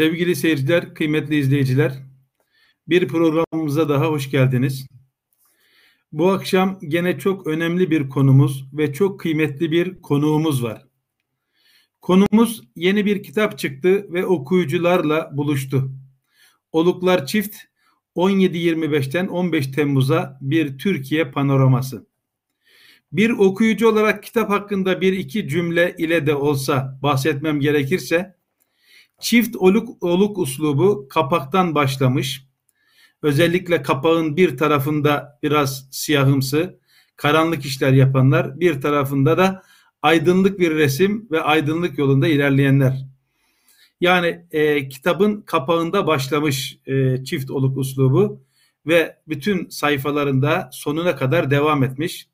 Sevgili seyirciler, kıymetli izleyiciler, bir programımıza daha hoş geldiniz. Bu akşam gene çok önemli bir konumuz ve çok kıymetli bir konuğumuz var. Konumuz yeni bir kitap çıktı ve okuyucularla buluştu. Oluklar Çift 17-25'ten 15 Temmuz'a bir Türkiye panoraması. Bir okuyucu olarak kitap hakkında bir iki cümle ile de olsa bahsetmem gerekirse, çift oluk, oluk uslubu kapaktan başlamış. Özellikle kapağın bir tarafında biraz siyahımsı, karanlık işler yapanlar, bir tarafında da aydınlık bir resim ve aydınlık yolunda ilerleyenler. Yani e, kitabın kapağında başlamış e, çift oluk uslubu ve bütün sayfalarında sonuna kadar devam etmiş.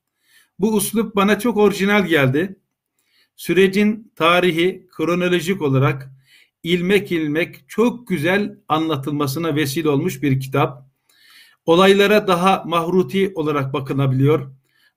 Bu uslup bana çok orijinal geldi. Sürecin tarihi kronolojik olarak ilmek ilmek çok güzel anlatılmasına vesile olmuş bir kitap. Olaylara daha mahruti olarak bakılabiliyor.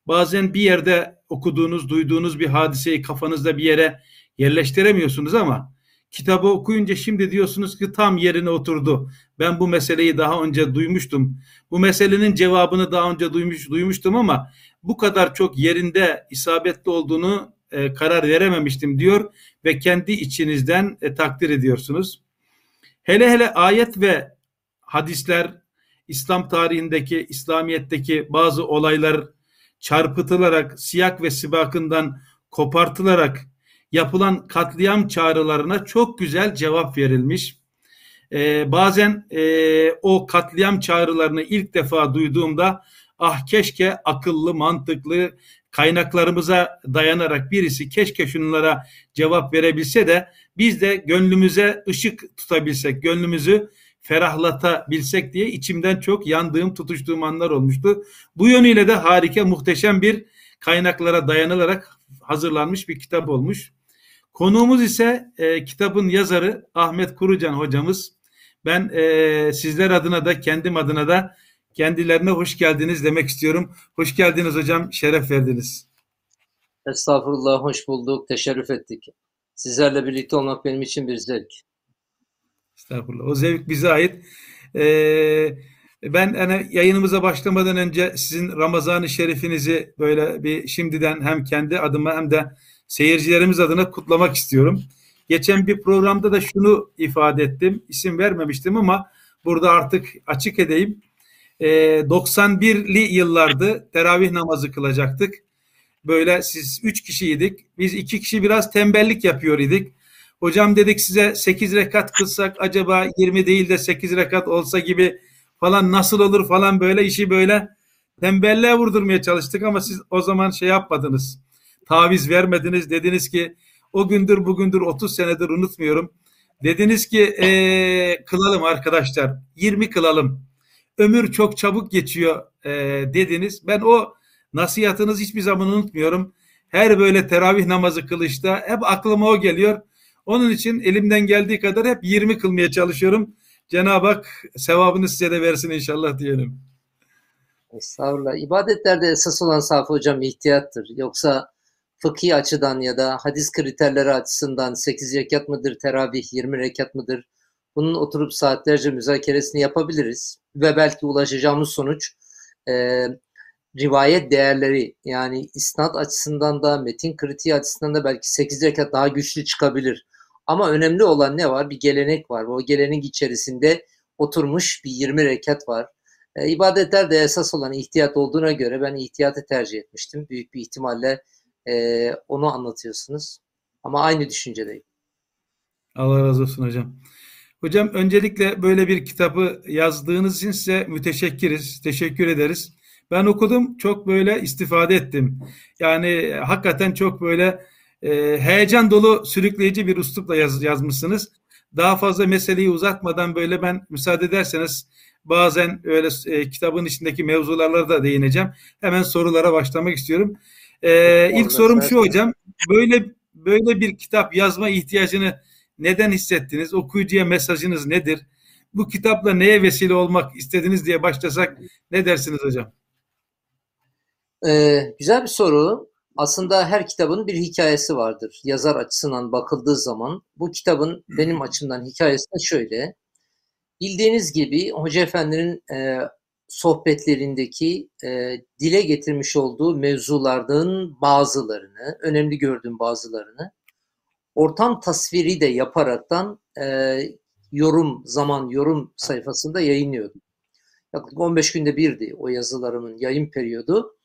Bazen bir yerde okuduğunuz, duyduğunuz bir hadiseyi kafanızda bir yere yerleştiremiyorsunuz ama kitabı okuyunca şimdi diyorsunuz ki tam yerine oturdu. Ben bu meseleyi daha önce duymuştum. Bu meselenin cevabını daha önce duymuş duymuştum ama bu kadar çok yerinde isabetli olduğunu e, karar verememiştim diyor ve kendi içinizden e, takdir ediyorsunuz. Hele hele ayet ve hadisler İslam tarihindeki, İslamiyet'teki bazı olaylar çarpıtılarak, siyak ve sibakından kopartılarak yapılan katliam çağrılarına çok güzel cevap verilmiş. Ee, bazen e, o katliam çağrılarını ilk defa duyduğumda ah keşke akıllı, mantıklı, kaynaklarımıza dayanarak birisi keşke şunlara cevap verebilse de biz de gönlümüze ışık tutabilsek, gönlümüzü ferahlatabilsek diye içimden çok yandığım, tutuştuğum anlar olmuştu. Bu yönüyle de harika, muhteşem bir kaynaklara dayanılarak hazırlanmış bir kitap olmuş. Konuğumuz ise e, kitabın yazarı Ahmet Kurucan hocamız. Ben e, sizler adına da kendim adına da kendilerine hoş geldiniz demek istiyorum. Hoş geldiniz hocam, şeref verdiniz. Estağfurullah, hoş bulduk, teşerrüf ettik. Sizlerle birlikte olmak benim için bir zevk. Estağfurullah, o zevk bize ait. Ee, ben hani yayınımıza başlamadan önce sizin Ramazan-ı Şerifinizi böyle bir şimdiden hem kendi adıma hem de seyircilerimiz adına kutlamak istiyorum. Geçen bir programda da şunu ifade ettim. İsim vermemiştim ama burada artık açık edeyim e, ee, 91'li yıllardı teravih namazı kılacaktık. Böyle siz 3 kişiydik. Biz 2 kişi biraz tembellik yapıyor idik. Hocam dedik size 8 rekat kılsak acaba 20 değil de 8 rekat olsa gibi falan nasıl olur falan böyle işi böyle tembelliğe vurdurmaya çalıştık ama siz o zaman şey yapmadınız. Taviz vermediniz. Dediniz ki o gündür bugündür 30 senedir unutmuyorum. Dediniz ki ee, kılalım arkadaşlar 20 kılalım ömür çok çabuk geçiyor e, dediniz. Ben o nasihatınızı hiçbir zaman unutmuyorum. Her böyle teravih namazı kılışta hep aklıma o geliyor. Onun için elimden geldiği kadar hep 20 kılmaya çalışıyorum. Cenab-ı Hak sevabını size de versin inşallah diyelim. Estağfurullah. İbadetlerde esas olan Safi Hocam ihtiyattır. Yoksa fıkhi açıdan ya da hadis kriterleri açısından 8 rekat mıdır, teravih 20 rekat mıdır? Bunun oturup saatlerce müzakeresini yapabiliriz ve belki ulaşacağımız sonuç e, rivayet değerleri yani isnat açısından da metin kritiği açısından da belki 8 rekat daha güçlü çıkabilir. Ama önemli olan ne var? Bir gelenek var. O gelenek içerisinde oturmuş bir 20 rekat var. E, ibadetler de esas olan ihtiyat olduğuna göre ben ihtiyatı tercih etmiştim. Büyük bir ihtimalle e, onu anlatıyorsunuz. Ama aynı düşüncedeyim. Allah razı olsun hocam. Hocam öncelikle böyle bir kitabı yazdığınız için size müteşekkiriz. Teşekkür ederiz. Ben okudum. Çok böyle istifade ettim. Yani hakikaten çok böyle e, heyecan dolu sürükleyici bir üslupla yaz, yazmışsınız. Daha fazla meseleyi uzatmadan böyle ben müsaade ederseniz bazen öyle e, kitabın içindeki mevzularlara da değineceğim. Hemen sorulara başlamak istiyorum. E, ilk sorum şu hocam. Böyle böyle bir kitap yazma ihtiyacını neden hissettiniz? Okuyucuya mesajınız nedir? Bu kitapla neye vesile olmak istediniz diye başlasak ne dersiniz hocam? Ee, güzel bir soru. Aslında her kitabın bir hikayesi vardır. Yazar açısından bakıldığı zaman bu kitabın benim açımdan hikayesi de şöyle. Bildiğiniz gibi Hoca Efendi'nin e, sohbetlerindeki e, dile getirmiş olduğu mevzulardan bazılarını, önemli gördüğüm bazılarını ortam tasviri de yaparaktan e, yorum, zaman yorum sayfasında yayınlıyordum. Yaklaşık 15 günde birdi o yazılarımın yayın periyodu.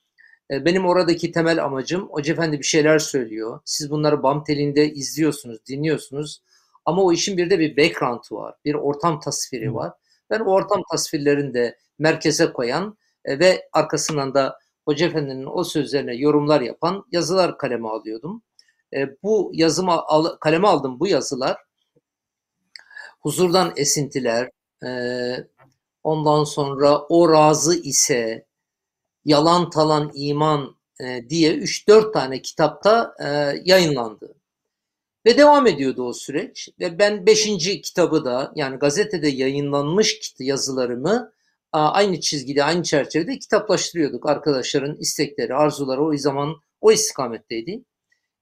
E, benim oradaki temel amacım Hoca Efendi bir şeyler söylüyor. Siz bunları BAM telinde izliyorsunuz, dinliyorsunuz. Ama o işin bir de bir background var, bir ortam tasviri var. Ben o ortam tasvirlerini de merkeze koyan e, ve arkasından da Hoca Efendi'nin o sözlerine yorumlar yapan yazılar kaleme alıyordum. E, bu yazıma al, kaleme aldım bu yazılar huzurdan esintiler, e, ondan sonra o razı ise, yalan talan iman e, diye 3-4 tane kitapta e, yayınlandı. Ve devam ediyordu o süreç. Ve ben 5. kitabı da yani gazetede yayınlanmış yazılarımı aynı çizgide, aynı çerçevede kitaplaştırıyorduk. Arkadaşların istekleri, arzuları o zaman o istikametteydi.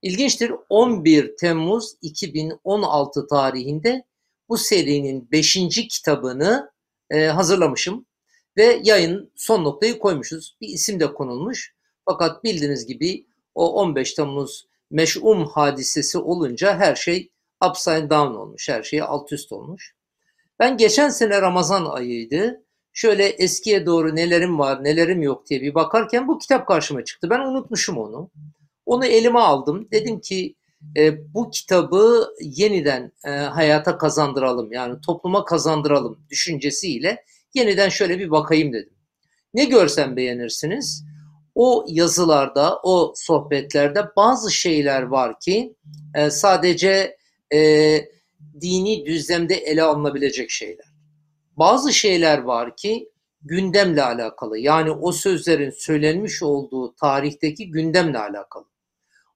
İlginçtir 11 Temmuz 2016 tarihinde bu serinin 5. kitabını e, hazırlamışım ve yayın son noktayı koymuşuz. Bir isim de konulmuş. Fakat bildiğiniz gibi o 15 Temmuz meş'um hadisesi olunca her şey upside down olmuş. Her şey alt üst olmuş. Ben geçen sene Ramazan ayıydı. Şöyle eskiye doğru nelerim var, nelerim yok diye bir bakarken bu kitap karşıma çıktı. Ben unutmuşum onu. Onu elime aldım. Dedim ki e, bu kitabı yeniden e, hayata kazandıralım. Yani topluma kazandıralım düşüncesiyle yeniden şöyle bir bakayım dedim. Ne görsem beğenirsiniz. O yazılarda, o sohbetlerde bazı şeyler var ki e, sadece e, dini düzlemde ele alınabilecek şeyler. Bazı şeyler var ki gündemle alakalı. Yani o sözlerin söylenmiş olduğu tarihteki gündemle alakalı.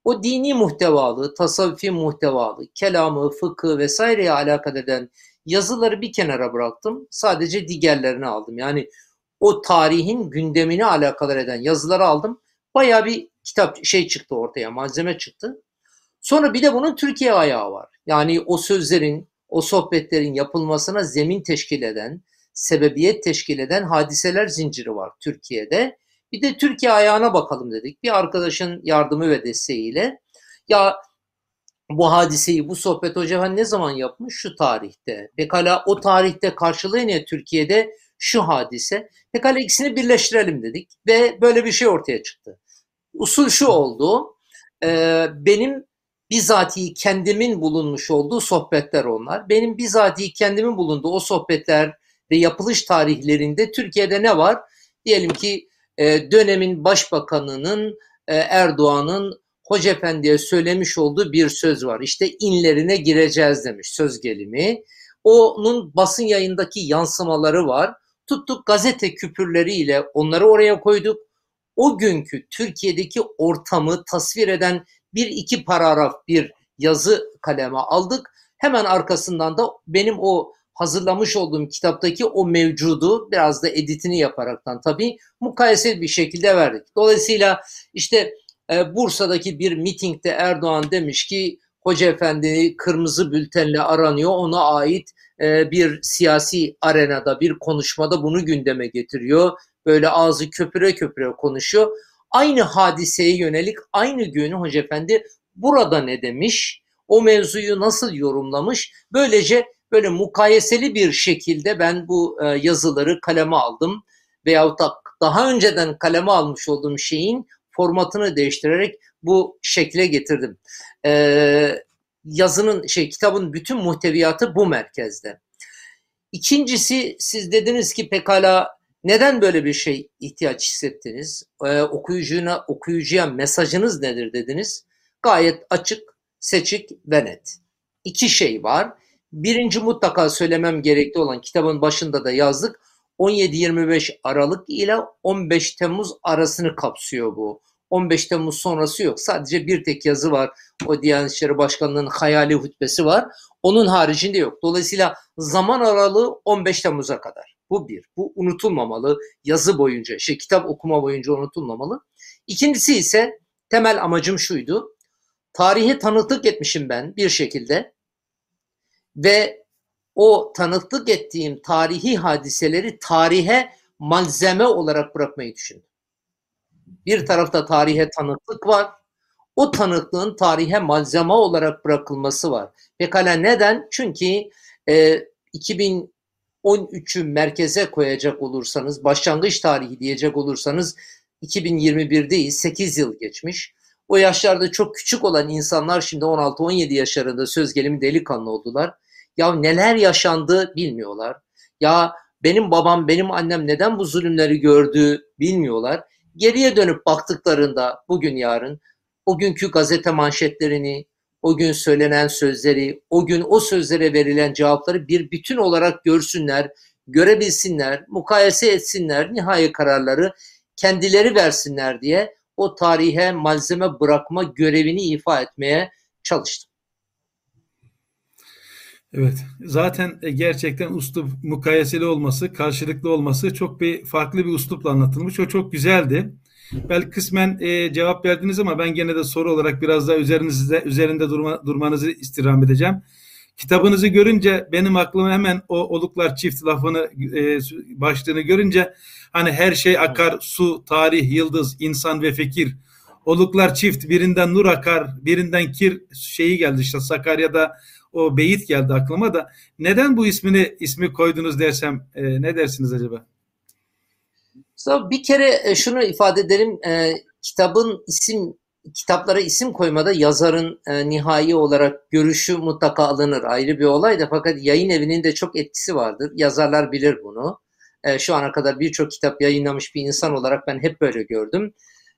O dini muhtevalı, tasavvufi muhtevalı, kelamı, fıkı vesaireye alakadar eden yazıları bir kenara bıraktım. Sadece diğerlerini aldım. Yani o tarihin gündemini alakadar eden yazıları aldım. Baya bir kitap şey çıktı ortaya, malzeme çıktı. Sonra bir de bunun Türkiye ayağı var. Yani o sözlerin, o sohbetlerin yapılmasına zemin teşkil eden, sebebiyet teşkil eden hadiseler zinciri var Türkiye'de. Bir de Türkiye ayağına bakalım dedik. Bir arkadaşın yardımı ve desteğiyle. Ya bu hadiseyi, bu sohbet hoca ne zaman yapmış? Şu tarihte. Pekala o tarihte karşılığı ne Türkiye'de? Şu hadise. Pekala ikisini birleştirelim dedik ve böyle bir şey ortaya çıktı. Usul şu oldu. E, benim bizatihi kendimin bulunmuş olduğu sohbetler onlar. Benim bizatihi kendimin bulunduğu o sohbetler ve yapılış tarihlerinde Türkiye'de ne var? Diyelim ki e, dönemin başbakanının e, Erdoğan'ın Hoca Efendi'ye söylemiş olduğu bir söz var. İşte inlerine gireceğiz demiş söz gelimi. Onun basın yayındaki yansımaları var. Tuttuk gazete küpürleriyle onları oraya koyduk. O günkü Türkiye'deki ortamı tasvir eden bir iki paragraf bir yazı kaleme aldık. Hemen arkasından da benim o hazırlamış olduğum kitaptaki o mevcudu biraz da editini yaparaktan tabii mukayeseli bir şekilde verdik. Dolayısıyla işte e, Bursa'daki bir mitingde Erdoğan demiş ki Hoca Efendi kırmızı bültenle aranıyor ona ait e, bir siyasi arenada bir konuşmada bunu gündeme getiriyor. Böyle ağzı köpüre köpüre konuşuyor. Aynı hadiseye yönelik aynı gün Hoca Efendi burada ne demiş? O mevzuyu nasıl yorumlamış? Böylece böyle mukayeseli bir şekilde ben bu e, yazıları kaleme aldım veyahut da daha önceden kaleme almış olduğum şeyin formatını değiştirerek bu şekle getirdim. E, yazının şey kitabın bütün muhteviyatı bu merkezde. İkincisi siz dediniz ki pekala neden böyle bir şey ihtiyaç hissettiniz? Ee, okuyucuna, okuyucuya mesajınız nedir dediniz? Gayet açık, seçik ve net. İki şey var. Birinci mutlaka söylemem gerekli olan kitabın başında da yazdık. 17-25 Aralık ile 15 Temmuz arasını kapsıyor bu. 15 Temmuz sonrası yok. Sadece bir tek yazı var. O Diyanet İşleri Başkanlığı'nın hayali hutbesi var. Onun haricinde yok. Dolayısıyla zaman aralığı 15 Temmuz'a kadar. Bu bir. Bu unutulmamalı. Yazı boyunca, şey kitap okuma boyunca unutulmamalı. İkincisi ise temel amacım şuydu. Tarihe tanıklık etmişim ben bir şekilde ve o tanıklık ettiğim tarihi hadiseleri tarihe malzeme olarak bırakmayı düşündüm. Bir tarafta tarihe tanıklık var. O tanıklığın tarihe malzeme olarak bırakılması var. Pekala neden? Çünkü e, 2013'ü merkeze koyacak olursanız, başlangıç tarihi diyecek olursanız 2021'deyiz, 8 yıl geçmiş. O yaşlarda çok küçük olan insanlar şimdi 16-17 yaşlarında söz gelimi delikanlı oldular. Ya neler yaşandı bilmiyorlar. Ya benim babam, benim annem neden bu zulümleri gördü bilmiyorlar. Geriye dönüp baktıklarında bugün yarın o günkü gazete manşetlerini, o gün söylenen sözleri, o gün o sözlere verilen cevapları bir bütün olarak görsünler, görebilsinler, mukayese etsinler, nihai kararları kendileri versinler diye o tarihe malzeme bırakma görevini ifa etmeye çalıştım. Evet. Zaten e, gerçekten uslup mukayeseli olması, karşılıklı olması çok bir farklı bir uslupla anlatılmış. O çok güzeldi. Belki kısmen e, cevap verdiniz ama ben gene de soru olarak biraz daha üzerinizde üzerinde durma, durmanızı istirham edeceğim. Kitabınızı görünce benim aklıma hemen o oluklar çift lafını e, başlığını görünce hani her şey akar, su, tarih, yıldız, insan ve fikir. Oluklar çift birinden nur akar, birinden kir şeyi geldi işte Sakarya'da o beyit geldi aklıma da neden bu ismini ismi koydunuz dersem e, ne dersiniz acaba? Bir kere e, şunu ifade edelim. E, kitabın isim kitaplara isim koymada yazarın e, nihai olarak görüşü mutlaka alınır. Ayrı bir olay da fakat yayın evinin de çok etkisi vardır. Yazarlar bilir bunu. E, şu ana kadar birçok kitap yayınlamış bir insan olarak ben hep böyle gördüm.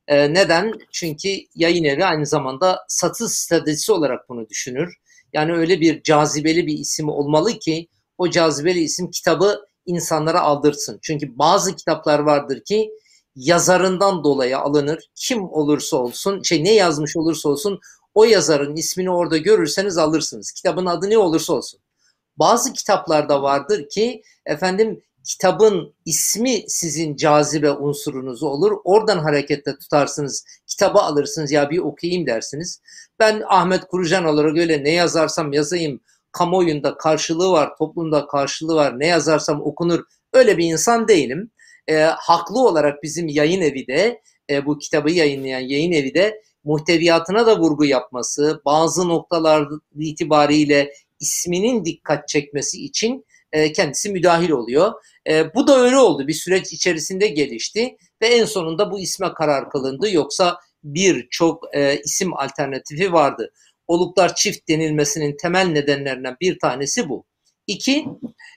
E, neden? Çünkü yayın evi aynı zamanda satış stratejisi olarak bunu düşünür. Yani öyle bir cazibeli bir isim olmalı ki o cazibeli isim kitabı insanlara aldırsın. Çünkü bazı kitaplar vardır ki yazarından dolayı alınır. Kim olursa olsun, şey ne yazmış olursa olsun o yazarın ismini orada görürseniz alırsınız. Kitabın adı ne olursa olsun. Bazı kitaplarda vardır ki efendim kitabın ismi sizin cazibe unsurunuz olur. Oradan hareketle tutarsınız. Kitabı alırsınız ya bir okuyayım dersiniz. Ben Ahmet Kurucan olarak öyle ne yazarsam yazayım kamuoyunda karşılığı var, toplumda karşılığı var, ne yazarsam okunur öyle bir insan değilim. E, haklı olarak bizim yayın evi de e, bu kitabı yayınlayan yayın evi de muhteviyatına da vurgu yapması, bazı noktalar itibariyle isminin dikkat çekmesi için e, kendisi müdahil oluyor. E, bu da öyle oldu. Bir süreç içerisinde gelişti ve en sonunda bu isme karar kılındı. Yoksa birçok e, isim alternatifi vardı. Oluklar çift denilmesinin temel nedenlerinden bir tanesi bu. İki,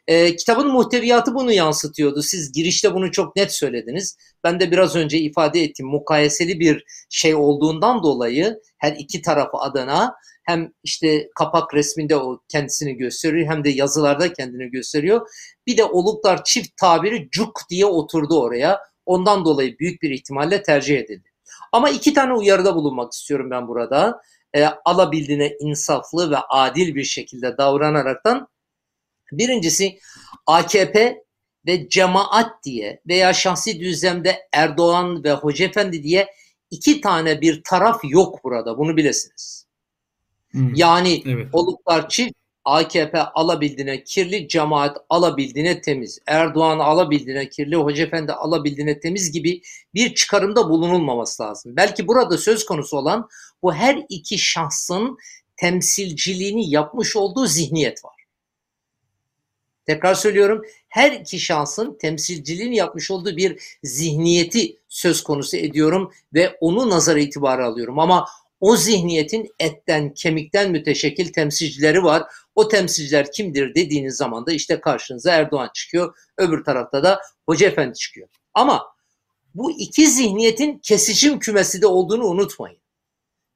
e, kitabın muhteviyatı bunu yansıtıyordu. Siz girişte bunu çok net söylediniz. Ben de biraz önce ifade ettim. Mukayeseli bir şey olduğundan dolayı her iki tarafı adına hem işte kapak resminde o kendisini gösteriyor hem de yazılarda kendini gösteriyor. Bir de oluklar çift tabiri cuk diye oturdu oraya. Ondan dolayı büyük bir ihtimalle tercih edildi. Ama iki tane uyarıda bulunmak istiyorum ben burada. E, alabildiğine insaflı ve adil bir şekilde davranaraktan birincisi AKP ve cemaat diye veya şahsi düzlemde Erdoğan ve Hoca Efendi diye iki tane bir taraf yok burada. Bunu bilesiniz. Hmm. Yani evet. oluklar çift AKP alabildiğine kirli, cemaat alabildiğine temiz, Erdoğan alabildiğine kirli, Hoca Efendi alabildiğine temiz gibi bir çıkarımda bulunulmaması lazım. Belki burada söz konusu olan bu her iki şahsın temsilciliğini yapmış olduğu zihniyet var. Tekrar söylüyorum her iki şahsın temsilciliğini yapmış olduğu bir zihniyeti söz konusu ediyorum ve onu nazar itibarı alıyorum. Ama o zihniyetin etten, kemikten müteşekkil temsilcileri var. O temsilciler kimdir dediğiniz zaman da işte karşınıza Erdoğan çıkıyor. Öbür tarafta da Hoca Efendi çıkıyor. Ama bu iki zihniyetin kesişim kümesi de olduğunu unutmayın.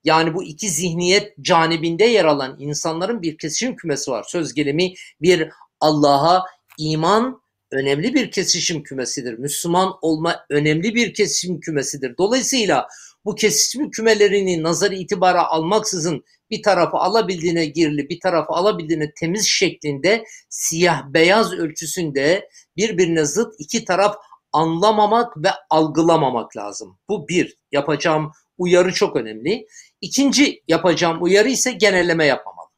Yani bu iki zihniyet canibinde yer alan insanların bir kesişim kümesi var. Söz gelimi bir Allah'a iman önemli bir kesişim kümesidir. Müslüman olma önemli bir kesişim kümesidir. Dolayısıyla bu kesişim kümelerini nazar itibara almaksızın bir tarafı alabildiğine girli, bir tarafı alabildiğine temiz şeklinde siyah beyaz ölçüsünde birbirine zıt iki taraf anlamamak ve algılamamak lazım. Bu bir yapacağım uyarı çok önemli. İkinci yapacağım uyarı ise genelleme yapmamalı.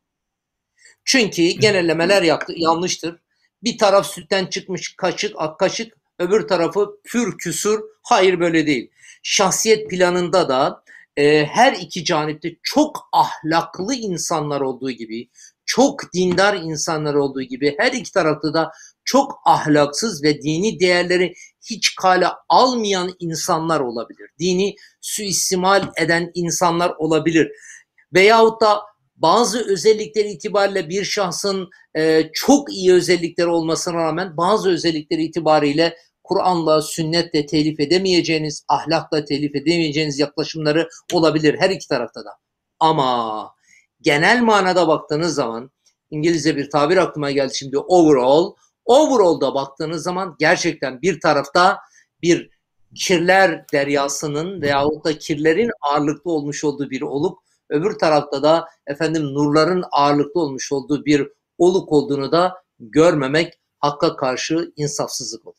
Çünkü genellemeler yaptı, yanlıştır. Bir taraf sütten çıkmış kaşık, ak kaşık, öbür tarafı pür küsur. Hayır böyle değil. Şahsiyet planında da e, her iki canipte çok ahlaklı insanlar olduğu gibi, çok dindar insanlar olduğu gibi her iki tarafta da çok ahlaksız ve dini değerleri hiç kale almayan insanlar olabilir. Dini suistimal eden insanlar olabilir. Veyahut da bazı özellikleri itibariyle bir şahsın e, çok iyi özellikleri olmasına rağmen bazı özellikleri itibariyle Kur'an'la, sünnetle telif edemeyeceğiniz, ahlakla telif edemeyeceğiniz yaklaşımları olabilir her iki tarafta da. Ama genel manada baktığınız zaman İngilizce bir tabir aklıma geldi şimdi overall. Overall'da baktığınız zaman gerçekten bir tarafta bir kirler deryasının veyahut da kirlerin ağırlıklı olmuş olduğu bir oluk, öbür tarafta da efendim nurların ağırlıklı olmuş olduğu bir oluk olduğunu da görmemek hakka karşı insafsızlık olur.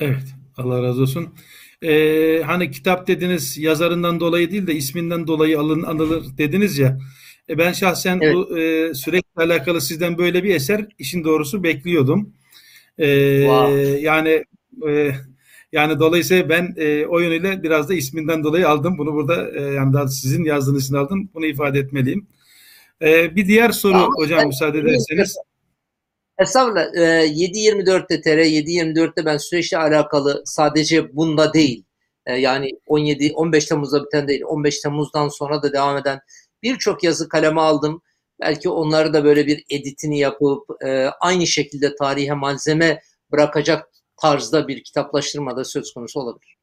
Evet, Allah razı olsun. Ee, hani kitap dediniz yazarından dolayı değil de isminden dolayı alın, anılır dediniz ya. E ben şahsen evet. bu e, sürekli alakalı sizden böyle bir eser işin doğrusu bekliyordum. E, wow. Yani e, yani dolayısıyla ben e, o yönüyle biraz da isminden dolayı aldım. Bunu burada e, yani daha sizin yazdığınız için aldım. Bunu ifade etmeliyim. E, bir diğer soru Ama hocam müsaade ederseniz. Estağfurullah. E, 7.24'te TR 7.24'te ben süreçle alakalı sadece bunda değil. E, yani 17 15 Temmuz'da biten değil. 15 Temmuz'dan sonra da devam eden birçok yazı kaleme aldım. Belki onları da böyle bir editini yapıp e, aynı şekilde tarihe malzeme bırakacak tarzda bir kitaplaştırma da söz konusu olabilir.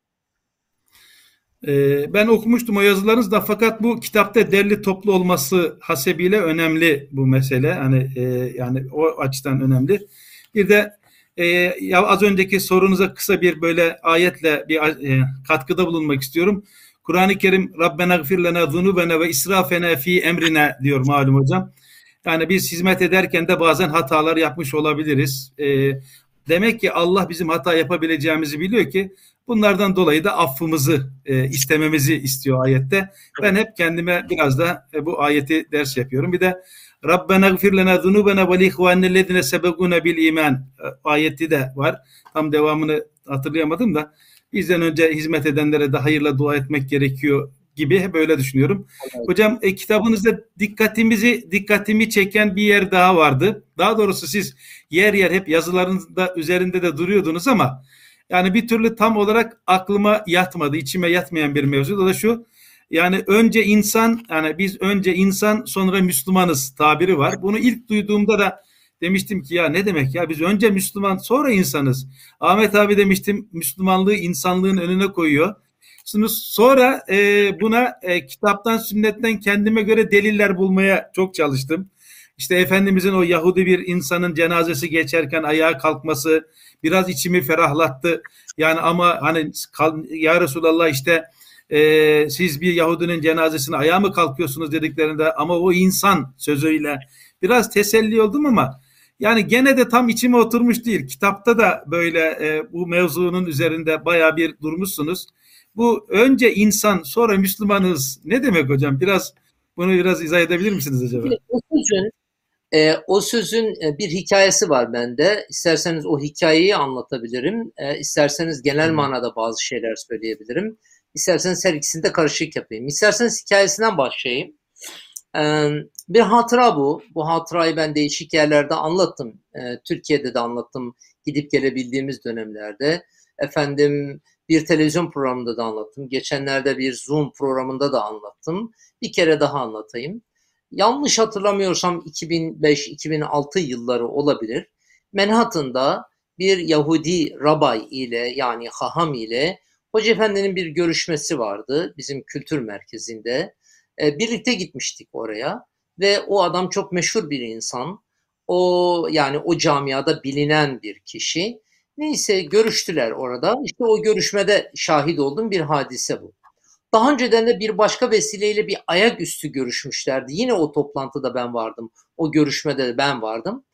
E, ben okumuştum o yazılarınız da fakat bu kitapta derli toplu olması hasebiyle önemli bu mesele. Hani e, yani o açıdan önemli. Bir de e, ya az önceki sorunuza kısa bir böyle ayetle bir e, katkıda bulunmak istiyorum. Kur'an-ı Kerim Rabbena gfir lena zunubena ve israfena fi emrine diyor malum hocam. Yani biz hizmet ederken de bazen hatalar yapmış olabiliriz. E, demek ki Allah bizim hata yapabileceğimizi biliyor ki bunlardan dolayı da affımızı e, istememizi istiyor ayette. Ben hep kendime biraz da e, bu ayeti ders yapıyorum. Bir de Rabbena gfir lena zunubena ve lihvanellezine sebeguna bil iman e, ayeti de var. Tam devamını hatırlayamadım da bizden önce hizmet edenlere de hayırla dua etmek gerekiyor gibi hep öyle düşünüyorum. Evet. Hocam e, kitabınızda dikkatimizi dikkatimi çeken bir yer daha vardı. Daha doğrusu siz yer yer hep yazılarınızda üzerinde de duruyordunuz ama yani bir türlü tam olarak aklıma yatmadı, içime yatmayan bir mevzu. O da şu. Yani önce insan, yani biz önce insan sonra Müslümanız tabiri var. Bunu ilk duyduğumda da demiştim ki ya ne demek ya biz önce Müslüman sonra insanız. Ahmet abi demiştim Müslümanlığı insanlığın önüne koyuyor. Şimdi sonra e, buna e, kitaptan sünnetten kendime göre deliller bulmaya çok çalıştım. İşte Efendimizin o Yahudi bir insanın cenazesi geçerken ayağa kalkması biraz içimi ferahlattı. Yani ama hani ya Resulallah işte e, siz bir Yahudinin cenazesine ayağa mı kalkıyorsunuz dediklerinde ama o insan sözüyle biraz teselli oldum ama yani gene de tam içime oturmuş değil. Kitapta da böyle e, bu mevzunun üzerinde baya bir durmuşsunuz. Bu önce insan sonra Müslümanız ne demek hocam? Biraz bunu biraz izah edebilir misiniz acaba? Sözün, e, o sözün e, bir hikayesi var bende. İsterseniz o hikayeyi anlatabilirim. E, isterseniz genel manada bazı şeyler söyleyebilirim. İsterseniz her ikisini de karışık yapayım. İsterseniz hikayesinden başlayayım. E, bir hatıra bu. Bu hatırayı ben değişik yerlerde anlattım. E, Türkiye'de de anlattım. Gidip gelebildiğimiz dönemlerde. Efendim bir televizyon programında da anlattım. Geçenlerde bir Zoom programında da anlattım. Bir kere daha anlatayım. Yanlış hatırlamıyorsam 2005-2006 yılları olabilir. Manhattan'da bir Yahudi rabay ile yani haham ile Hoca Efendi'nin bir görüşmesi vardı bizim kültür merkezinde. E, birlikte gitmiştik oraya ve o adam çok meşhur bir insan. O yani o camiada bilinen bir kişi. Neyse görüştüler orada. İşte o görüşmede şahit oldum bir hadise bu. Daha önceden de bir başka vesileyle bir ayaküstü görüşmüşlerdi. Yine o toplantıda ben vardım. O görüşmede de ben vardım.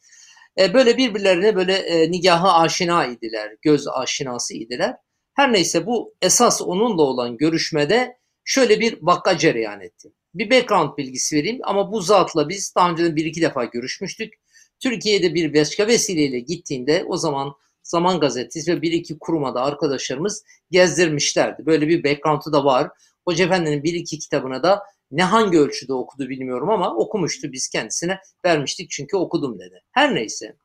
E, böyle birbirlerine böyle e, nigahı aşina idiler. Göz aşinası idiler. Her neyse bu esas onunla olan görüşmede şöyle bir vaka cereyan etti. Bir background bilgisi vereyim ama bu zatla biz daha önce bir iki defa görüşmüştük. Türkiye'de bir başka vesileyle gittiğinde o zaman Zaman Gazetesi ve bir iki kuruma da arkadaşlarımız gezdirmişlerdi. Böyle bir background'u da var. Hoca Efendi'nin bir iki kitabına da ne hangi ölçüde okudu bilmiyorum ama okumuştu. Biz kendisine vermiştik çünkü okudum dedi. Her neyse.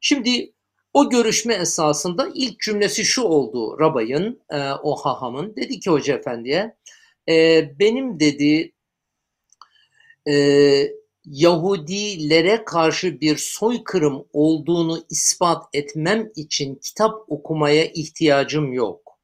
Şimdi o görüşme esasında ilk cümlesi şu oldu Rabay'ın, e, o hahamın. Dedi ki Hoca Efendi'ye, e, benim dedi e, Yahudilere karşı bir soykırım olduğunu ispat etmem için kitap okumaya ihtiyacım yok.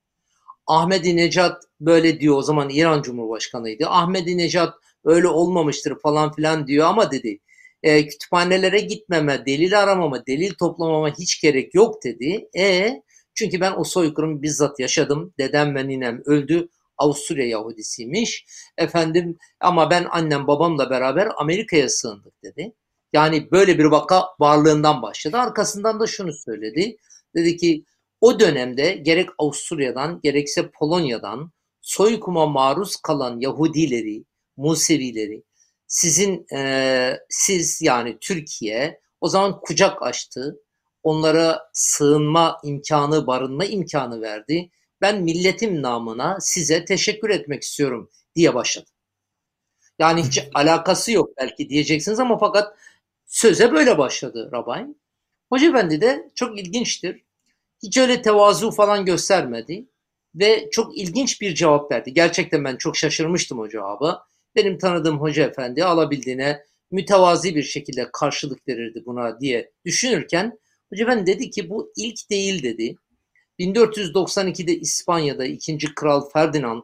Ahmedi Necat böyle diyor o zaman İran Cumhurbaşkanıydı. Ahmedi Necat öyle olmamıştır falan filan diyor ama dedi e, kütüphanelere gitmeme, delil aramama, delil toplamama hiç gerek yok dedi. E çünkü ben o soykırımı bizzat yaşadım. Dedem ve ninem öldü. Avusturya Yahudisiymiş. Efendim ama ben annem babamla beraber Amerika'ya sığındık dedi. Yani böyle bir vaka varlığından başladı. Arkasından da şunu söyledi. Dedi ki o dönemde gerek Avusturya'dan gerekse Polonya'dan soykuma maruz kalan Yahudileri, Musevileri sizin e, siz yani Türkiye o zaman kucak açtı. Onlara sığınma imkanı, barınma imkanı verdi ben milletim namına size teşekkür etmek istiyorum diye başladı. Yani hiç alakası yok belki diyeceksiniz ama fakat söze böyle başladı Rabay. Hoca Efendi de çok ilginçtir. Hiç öyle tevazu falan göstermedi ve çok ilginç bir cevap verdi. Gerçekten ben çok şaşırmıştım o cevaba. Benim tanıdığım Hoca Efendi alabildiğine mütevazi bir şekilde karşılık verirdi buna diye düşünürken Hoca Efendi dedi ki bu ilk değil dedi. 1492'de İspanya'da 2. Kral Ferdinand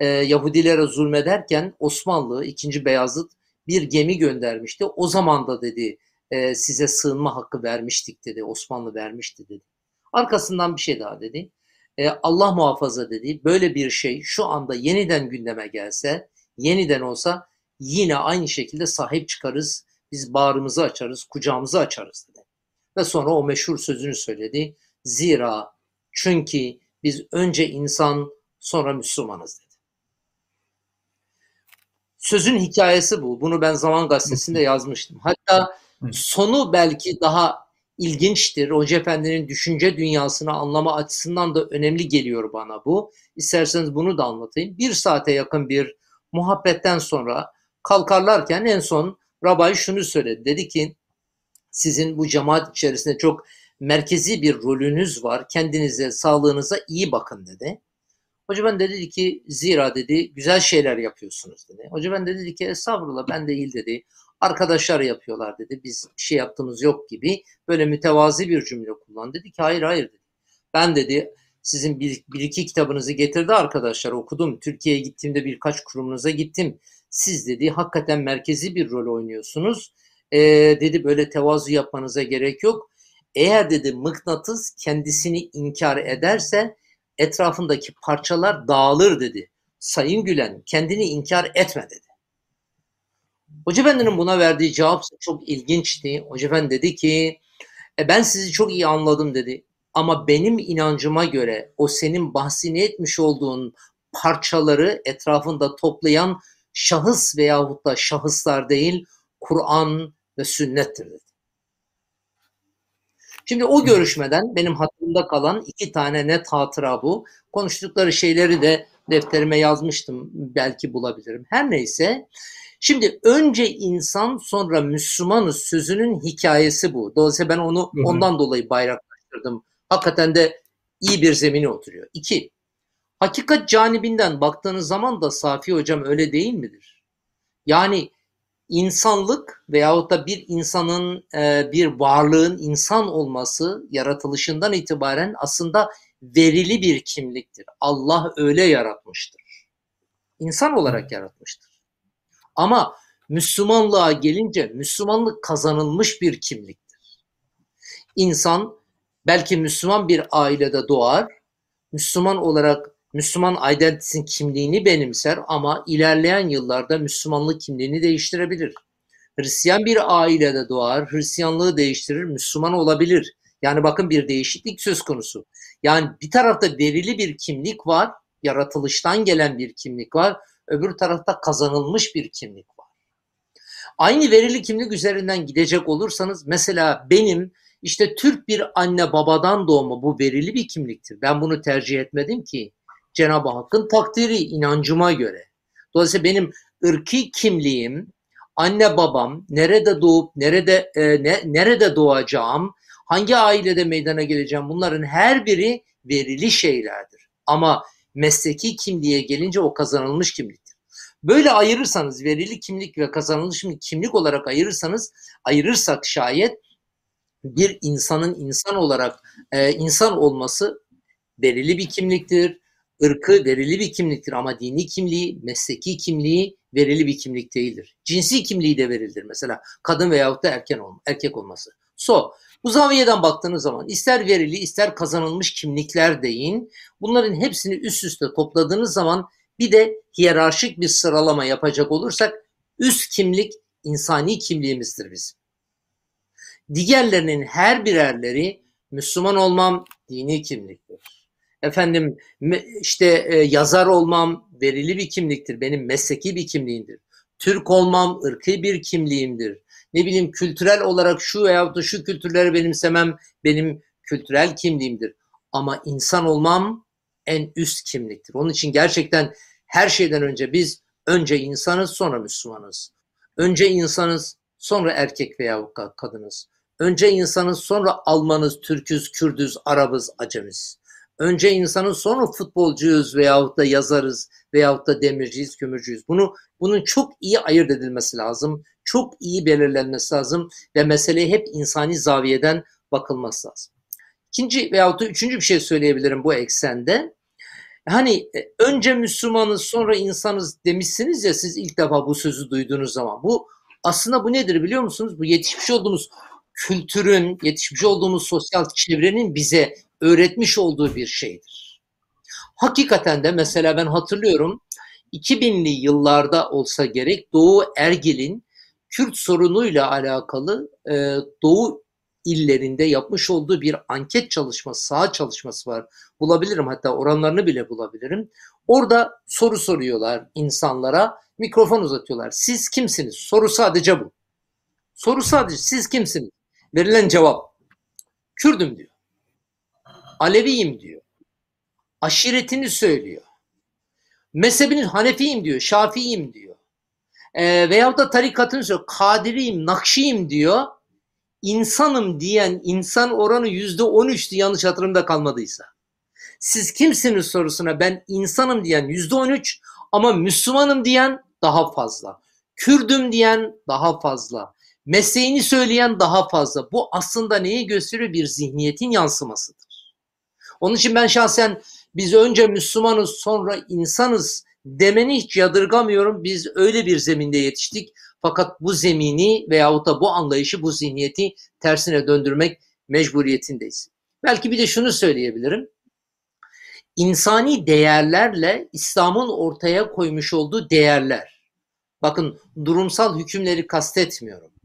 e, Yahudilere zulmederken Osmanlı 2. Beyazıt bir gemi göndermişti. O zaman da dedi e, size sığınma hakkı vermiştik dedi. Osmanlı vermişti dedi. Arkasından bir şey daha dedi. E, Allah muhafaza dedi. Böyle bir şey şu anda yeniden gündeme gelse, yeniden olsa yine aynı şekilde sahip çıkarız. Biz bağrımızı açarız, kucağımızı açarız dedi. Ve sonra o meşhur sözünü söyledi. Zira çünkü biz önce insan sonra Müslümanız dedi. Sözün hikayesi bu. Bunu ben Zaman Gazetesi'nde yazmıştım. Hatta sonu belki daha ilginçtir. Hoca Efendi'nin düşünce dünyasını anlama açısından da önemli geliyor bana bu. İsterseniz bunu da anlatayım. Bir saate yakın bir muhabbetten sonra kalkarlarken en son Rabay şunu söyledi. Dedi ki sizin bu cemaat içerisinde çok merkezi bir rolünüz var. Kendinize, sağlığınıza iyi bakın dedi. Hoca ben de dedi ki zira dedi güzel şeyler yapıyorsunuz dedi. Hoca ben de dedi ki estağfurullah ben değil dedi. Arkadaşlar yapıyorlar dedi. Biz bir şey yaptığımız yok gibi böyle mütevazi bir cümle kullan. Dedi ki hayır hayır dedi. Ben dedi sizin bir, bir iki kitabınızı getirdi arkadaşlar okudum. Türkiye'ye gittiğimde birkaç kurumunuza gittim. Siz dedi hakikaten merkezi bir rol oynuyorsunuz. Ee, dedi böyle tevazu yapmanıza gerek yok. Eğer dedi mıknatıs kendisini inkar ederse etrafındaki parçalar dağılır dedi. Sayın Gülen kendini inkar etme dedi. Hoca Efendi'nin buna verdiği cevap çok ilginçti. Hoca Efendi dedi ki e ben sizi çok iyi anladım dedi. Ama benim inancıma göre o senin bahsini etmiş olduğun parçaları etrafında toplayan şahıs veyahut da şahıslar değil Kur'an ve sünnettir dedi. Şimdi o görüşmeden benim hatırımda kalan iki tane net hatıra bu. Konuştukları şeyleri de defterime yazmıştım. Belki bulabilirim. Her neyse. Şimdi önce insan sonra Müslümanız sözünün hikayesi bu. Dolayısıyla ben onu hı hı. ondan dolayı bayraklaştırdım. Hakikaten de iyi bir zemine oturuyor. İki, hakikat canibinden baktığınız zaman da Safi Hocam öyle değil midir? Yani insanlık veyahut da bir insanın, e, bir varlığın insan olması yaratılışından itibaren aslında verili bir kimliktir. Allah öyle yaratmıştır. İnsan olarak yaratmıştır. Ama Müslümanlığa gelince Müslümanlık kazanılmış bir kimliktir. İnsan belki Müslüman bir ailede doğar, Müslüman olarak Müslüman identity'sin kimliğini benimser ama ilerleyen yıllarda Müslümanlık kimliğini değiştirebilir. Hristiyan bir ailede doğar, Hristiyanlığı değiştirir, Müslüman olabilir. Yani bakın bir değişiklik söz konusu. Yani bir tarafta verili bir kimlik var, yaratılıştan gelen bir kimlik var, öbür tarafta kazanılmış bir kimlik var. Aynı verili kimlik üzerinden gidecek olursanız mesela benim işte Türk bir anne babadan doğma bu verili bir kimliktir. Ben bunu tercih etmedim ki. Cenab-ı Hakk'ın takdiri inancıma göre. Dolayısıyla benim ırki kimliğim, anne babam, nerede doğup nerede e, ne, nerede doğacağım, hangi ailede meydana geleceğim bunların her biri verili şeylerdir. Ama mesleki kimliğe gelince o kazanılmış kimliktir. Böyle ayırırsanız verili kimlik ve kazanılmış kimlik olarak ayırırsanız ayırırsak şayet bir insanın insan olarak e, insan olması verili bir kimliktir. Irkı verili bir kimliktir ama dini kimliği, mesleki kimliği verili bir kimlik değildir. Cinsi kimliği de verildir mesela kadın veyahut da erken olma, erkek olması. So, bu zaviyeden baktığınız zaman ister verili ister kazanılmış kimlikler deyin. Bunların hepsini üst üste topladığınız zaman bir de hiyerarşik bir sıralama yapacak olursak üst kimlik insani kimliğimizdir bizim. Diğerlerinin her birerleri Müslüman olmam dini kimliktir. Efendim işte e, yazar olmam verili bir kimliktir. Benim mesleki bir kimliğimdir. Türk olmam ırkı bir kimliğimdir. Ne bileyim kültürel olarak şu veya da şu kültürleri benimsemem benim kültürel kimliğimdir. Ama insan olmam en üst kimliktir. Onun için gerçekten her şeyden önce biz önce insanız sonra Müslümanız. Önce insanız sonra erkek veya kadınız. Önce insanız sonra Almanız, Türküz, Kürdüz, Arabız, Acemiz. Önce insanız sonra futbolcuyuz veyahut da yazarız veyahut da demirciyiz, kömürcüyüz. Bunu bunun çok iyi ayırt edilmesi lazım. Çok iyi belirlenmesi lazım ve meseleye hep insani zaviyeden bakılması lazım. İkinci veyahut da üçüncü bir şey söyleyebilirim bu eksende. Hani e, önce Müslümanız sonra insanız demişsiniz ya siz ilk defa bu sözü duyduğunuz zaman. Bu aslında bu nedir biliyor musunuz? Bu yetişmiş olduğumuz kültürün, yetişmiş olduğumuz sosyal çevrenin bize öğretmiş olduğu bir şeydir. Hakikaten de mesela ben hatırlıyorum 2000'li yıllarda olsa gerek Doğu Ergil'in Kürt sorunuyla alakalı e, Doğu illerinde yapmış olduğu bir anket çalışması, saha çalışması var. Bulabilirim hatta oranlarını bile bulabilirim. Orada soru soruyorlar insanlara, mikrofon uzatıyorlar. Siz kimsiniz? Soru sadece bu. Soru sadece siz kimsiniz? Verilen cevap Kürdüm diyor. Aleviyim diyor. Aşiretini söylüyor. Mezhebini Hanefiyim diyor. Şafiiyim diyor. E, veyahut da tarikatını söylüyor. Kadiriyim, Nakşiyim diyor. İnsanım diyen insan oranı yüzde on üçtü yanlış hatırımda kalmadıysa. Siz kimsiniz sorusuna ben insanım diyen yüzde on üç ama Müslümanım diyen daha fazla. Kürdüm diyen daha fazla. Mesleğini söyleyen daha fazla. Bu aslında neyi gösteriyor? Bir zihniyetin yansımasıdır. Onun için ben şahsen biz önce Müslümanız sonra insanız demeni hiç yadırgamıyorum. Biz öyle bir zeminde yetiştik. Fakat bu zemini veyahut da bu anlayışı, bu zihniyeti tersine döndürmek mecburiyetindeyiz. Belki bir de şunu söyleyebilirim. İnsani değerlerle İslam'ın ortaya koymuş olduğu değerler. Bakın durumsal hükümleri kastetmiyorum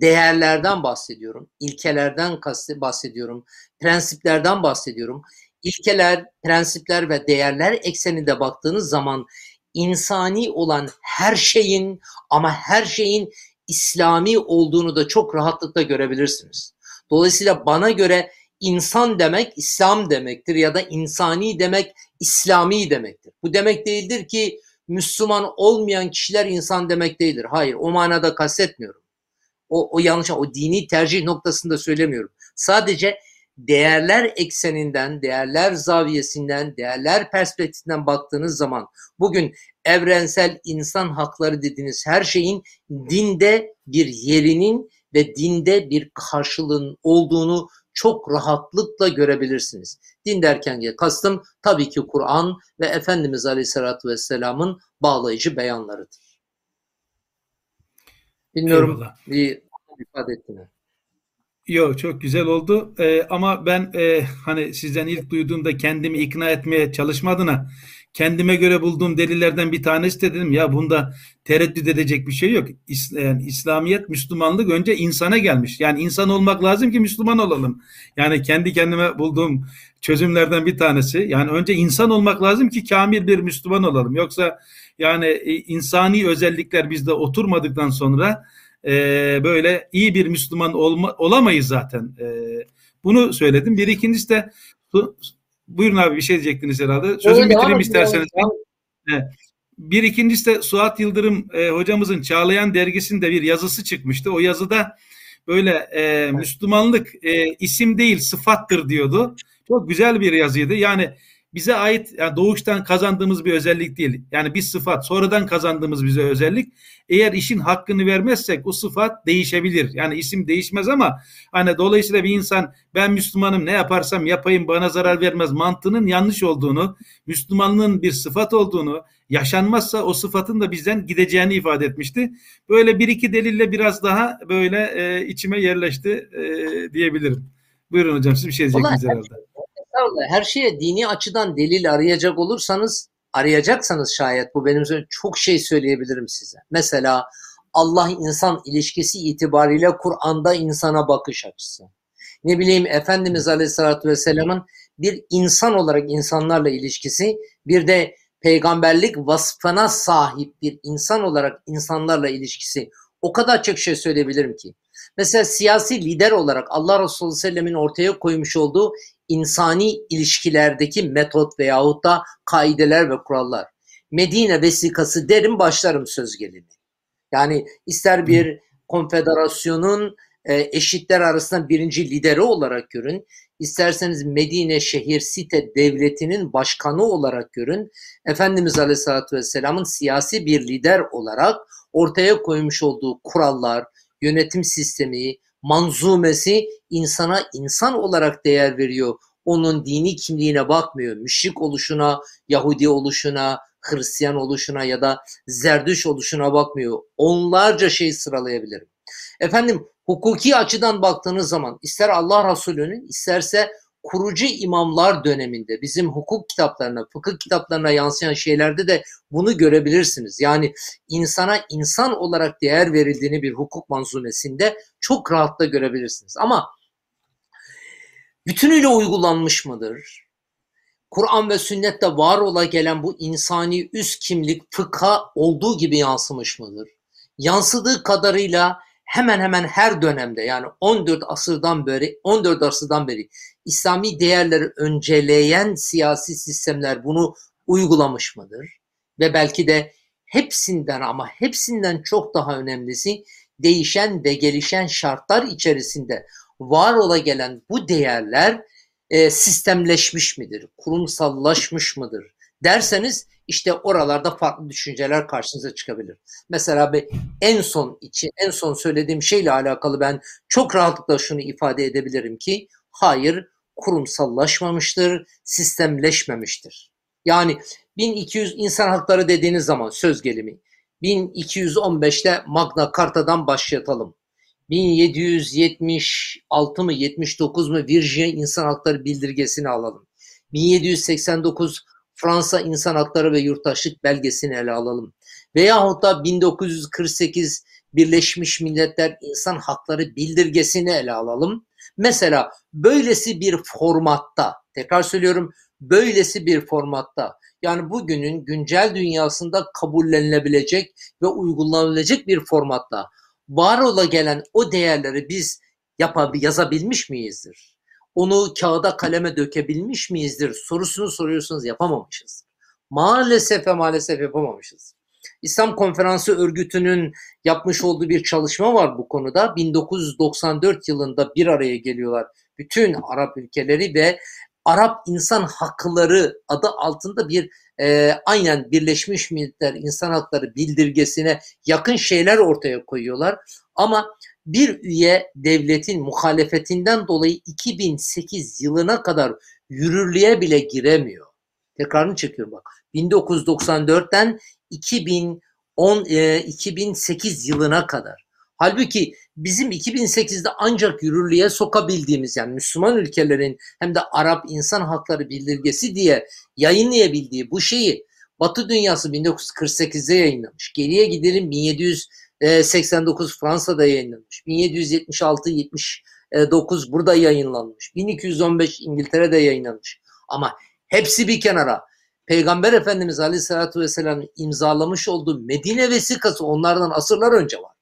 değerlerden bahsediyorum, ilkelerden bahsediyorum, prensiplerden bahsediyorum. İlkeler, prensipler ve değerler ekseninde baktığınız zaman insani olan her şeyin ama her şeyin İslami olduğunu da çok rahatlıkla görebilirsiniz. Dolayısıyla bana göre insan demek İslam demektir ya da insani demek İslami demektir. Bu demek değildir ki Müslüman olmayan kişiler insan demek değildir. Hayır o manada kastetmiyorum o, o yanlış, o dini tercih noktasında söylemiyorum. Sadece değerler ekseninden, değerler zaviyesinden, değerler perspektifinden baktığınız zaman bugün evrensel insan hakları dediğiniz her şeyin dinde bir yerinin ve dinde bir karşılığın olduğunu çok rahatlıkla görebilirsiniz. Din derken kastım tabii ki Kur'an ve Efendimiz Aleyhisselatü Vesselam'ın bağlayıcı beyanlarıdır. Bilmiyorum Eyvallah. bir ifade ettiğini. Yok çok güzel oldu ee, ama ben e, hani sizden ilk duyduğumda kendimi ikna etmeye çalışmadığına kendime göre bulduğum delillerden bir tanesi de dedim ya bunda tereddüt edecek bir şey yok. Yani İslamiyet, Müslümanlık önce insana gelmiş. Yani insan olmak lazım ki Müslüman olalım. Yani kendi kendime bulduğum çözümlerden bir tanesi. Yani önce insan olmak lazım ki kamil bir Müslüman olalım. Yoksa yani e, insani özellikler bizde oturmadıktan sonra e, böyle iyi bir Müslüman olma, olamayız zaten. E, bunu söyledim. Bir ikincisi de buyurun abi bir şey diyecektiniz herhalde. Sözümü bitireyim isterseniz. Evet. Bir ikincisi de Suat Yıldırım e, hocamızın Çağlayan dergisinde bir yazısı çıkmıştı. O yazıda böyle e, Müslümanlık e, isim değil sıfattır diyordu. Çok güzel bir yazıydı. Yani bize ait yani doğuştan kazandığımız bir özellik değil. Yani bir sıfat sonradan kazandığımız bize özellik. Eğer işin hakkını vermezsek o sıfat değişebilir. Yani isim değişmez ama hani dolayısıyla bir insan ben Müslümanım ne yaparsam yapayım bana zarar vermez mantığının yanlış olduğunu, Müslümanlığın bir sıfat olduğunu, yaşanmazsa o sıfatın da bizden gideceğini ifade etmişti. Böyle bir iki delille biraz daha böyle e, içime yerleşti e, diyebilirim. Buyurun hocam siz bir şey diyecektiniz herhalde. Her şeye dini açıdan delil arayacak olursanız, arayacaksanız şayet bu benim çok şey söyleyebilirim size. Mesela Allah insan ilişkisi itibariyle Kur'an'da insana bakış açısı. Ne bileyim Efendimiz Aleyhisselatü Vesselam'ın bir insan olarak insanlarla ilişkisi, bir de peygamberlik vasfına sahip bir insan olarak insanlarla ilişkisi o kadar çok şey söyleyebilirim ki. Mesela siyasi lider olarak Allah Resulü Sellem'in ortaya koymuş olduğu insani ilişkilerdeki metot veyahut da kaideler ve kurallar. Medine vesikası derim başlarım söz gelimi. Yani ister bir konfederasyonun e, eşitler arasında birinci lideri olarak görün, isterseniz Medine şehir site devletinin başkanı olarak görün, Efendimiz Aleyhisselatü Vesselam'ın siyasi bir lider olarak ortaya koymuş olduğu kurallar, yönetim sistemi, manzumesi insana insan olarak değer veriyor. Onun dini kimliğine bakmıyor. Müşrik oluşuna, Yahudi oluşuna, Hristiyan oluşuna ya da Zerdüş oluşuna bakmıyor. Onlarca şey sıralayabilirim. Efendim hukuki açıdan baktığınız zaman ister Allah Resulü'nün isterse kurucu imamlar döneminde bizim hukuk kitaplarına, fıkıh kitaplarına yansıyan şeylerde de bunu görebilirsiniz. Yani insana insan olarak değer verildiğini bir hukuk manzumesinde çok rahatla görebilirsiniz. Ama bütünüyle uygulanmış mıdır? Kur'an ve sünnette var ola gelen bu insani üst kimlik fıkha olduğu gibi yansımış mıdır? Yansıdığı kadarıyla hemen hemen her dönemde yani 14 asırdan beri 14 asırdan beri İslami değerleri önceleyen siyasi sistemler bunu uygulamış mıdır? Ve belki de hepsinden ama hepsinden çok daha önemlisi değişen ve gelişen şartlar içerisinde var ola gelen bu değerler e, sistemleşmiş midir? Kurumsallaşmış mıdır? Derseniz işte oralarda farklı düşünceler karşınıza çıkabilir. Mesela bir en son için en son söylediğim şeyle alakalı ben çok rahatlıkla şunu ifade edebilirim ki hayır kurumsallaşmamıştır, sistemleşmemiştir. Yani 1200 insan hakları dediğiniz zaman söz gelimi 1215'te Magna Carta'dan başlatalım. 1776 mı 79 mu Virginia İnsan Hakları Bildirgesini alalım. 1789 Fransa İnsan Hakları ve Yurttaşlık Belgesini ele alalım. Veyahut da 1948 Birleşmiş Milletler İnsan Hakları Bildirgesini ele alalım. Mesela böylesi bir formatta, tekrar söylüyorum, böylesi bir formatta yani bugünün güncel dünyasında kabullenilebilecek ve uygulanabilecek bir formatta var ola gelen o değerleri biz yapabil, yazabilmiş miyizdir? Onu kağıda kaleme dökebilmiş miyizdir? Sorusunu soruyorsunuz yapamamışız. Maalesef ve maalesef yapamamışız. İslam Konferansı Örgütü'nün yapmış olduğu bir çalışma var bu konuda. 1994 yılında bir araya geliyorlar bütün Arap ülkeleri ve Arap İnsan Hakları adı altında bir e, aynen Birleşmiş Milletler İnsan Hakları bildirgesine yakın şeyler ortaya koyuyorlar. Ama bir üye devletin muhalefetinden dolayı 2008 yılına kadar yürürlüğe bile giremiyor. Tekrarını çekiyorum bak. 1994'ten 2010 e, 2008 yılına kadar. Halbuki bizim 2008'de ancak yürürlüğe sokabildiğimiz yani Müslüman ülkelerin hem de Arap İnsan Hakları Bildirgesi diye yayınlayabildiği bu şeyi Batı dünyası 1948'de yayınlamış. Geriye gidelim 1789 Fransa'da yayınlanmış. 1776-79 burada yayınlanmış. 1215 İngiltere'de yayınlanmış. Ama hepsi bir kenara. Peygamber Efendimiz Aleyhisselatü Vesselam'ın imzalamış olduğu Medine vesikası onlardan asırlar önce var.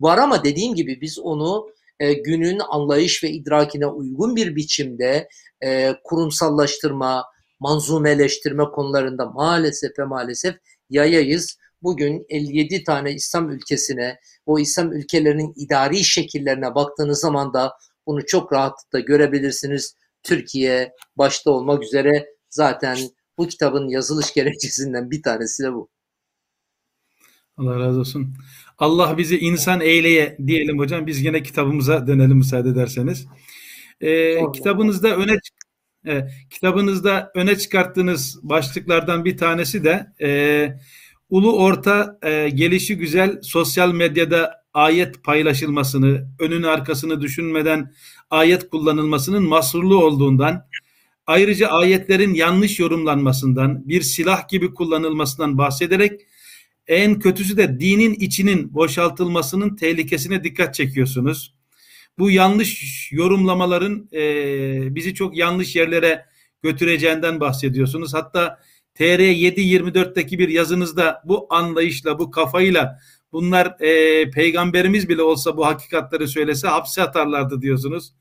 Var ama dediğim gibi biz onu e, günün anlayış ve idrakine uygun bir biçimde e, kurumsallaştırma, manzumeleştirme konularında maalesef ve maalesef yayayız. Bugün 57 tane İslam ülkesine, o İslam ülkelerinin idari şekillerine baktığınız zaman da bunu çok rahatlıkla görebilirsiniz. Türkiye başta olmak üzere zaten bu kitabın yazılış gerekçesinden bir tanesi de bu. Allah razı olsun. Allah bizi insan eyleye diyelim hocam. Biz yine kitabımıza dönelim müsaade ederseniz. Ee, kitabınızda öne e, kitabınızda öne çıkarttığınız başlıklardan bir tanesi de e, ulu orta e, gelişi güzel sosyal medyada ayet paylaşılmasını, önünü arkasını düşünmeden ayet kullanılmasının mahsurlu olduğundan, ayrıca ayetlerin yanlış yorumlanmasından, bir silah gibi kullanılmasından bahsederek en kötüsü de dinin içinin boşaltılmasının tehlikesine dikkat çekiyorsunuz. Bu yanlış yorumlamaların e, bizi çok yanlış yerlere götüreceğinden bahsediyorsunuz. Hatta TR 724'teki bir yazınızda bu anlayışla, bu kafayla bunlar e, peygamberimiz bile olsa bu hakikatleri söylese hapse atarlardı diyorsunuz.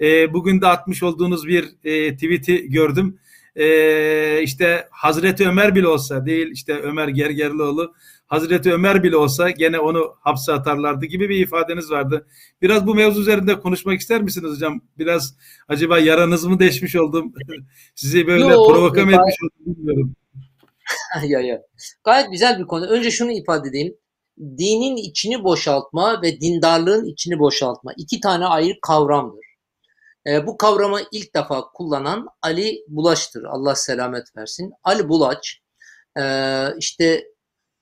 E, bugün de atmış olduğunuz bir e, tweet'i gördüm e, işte Hazreti Ömer bile olsa değil işte Ömer Gergerlioğlu Hazreti Ömer bile olsa gene onu hapse atarlardı gibi bir ifadeniz vardı. Biraz bu mevzu üzerinde konuşmak ister misiniz hocam? Biraz acaba yaranız mı deşmiş oldum? Sizi böyle Yo, provoka mı etmiş oldum bilmiyorum. ya ya. Gayet güzel bir konu. Önce şunu ifade edeyim. Dinin içini boşaltma ve dindarlığın içini boşaltma iki tane ayrı kavramdır. E, bu kavramı ilk defa kullanan Ali Bulaş'tır. Allah selamet versin. Ali Bulaç e, işte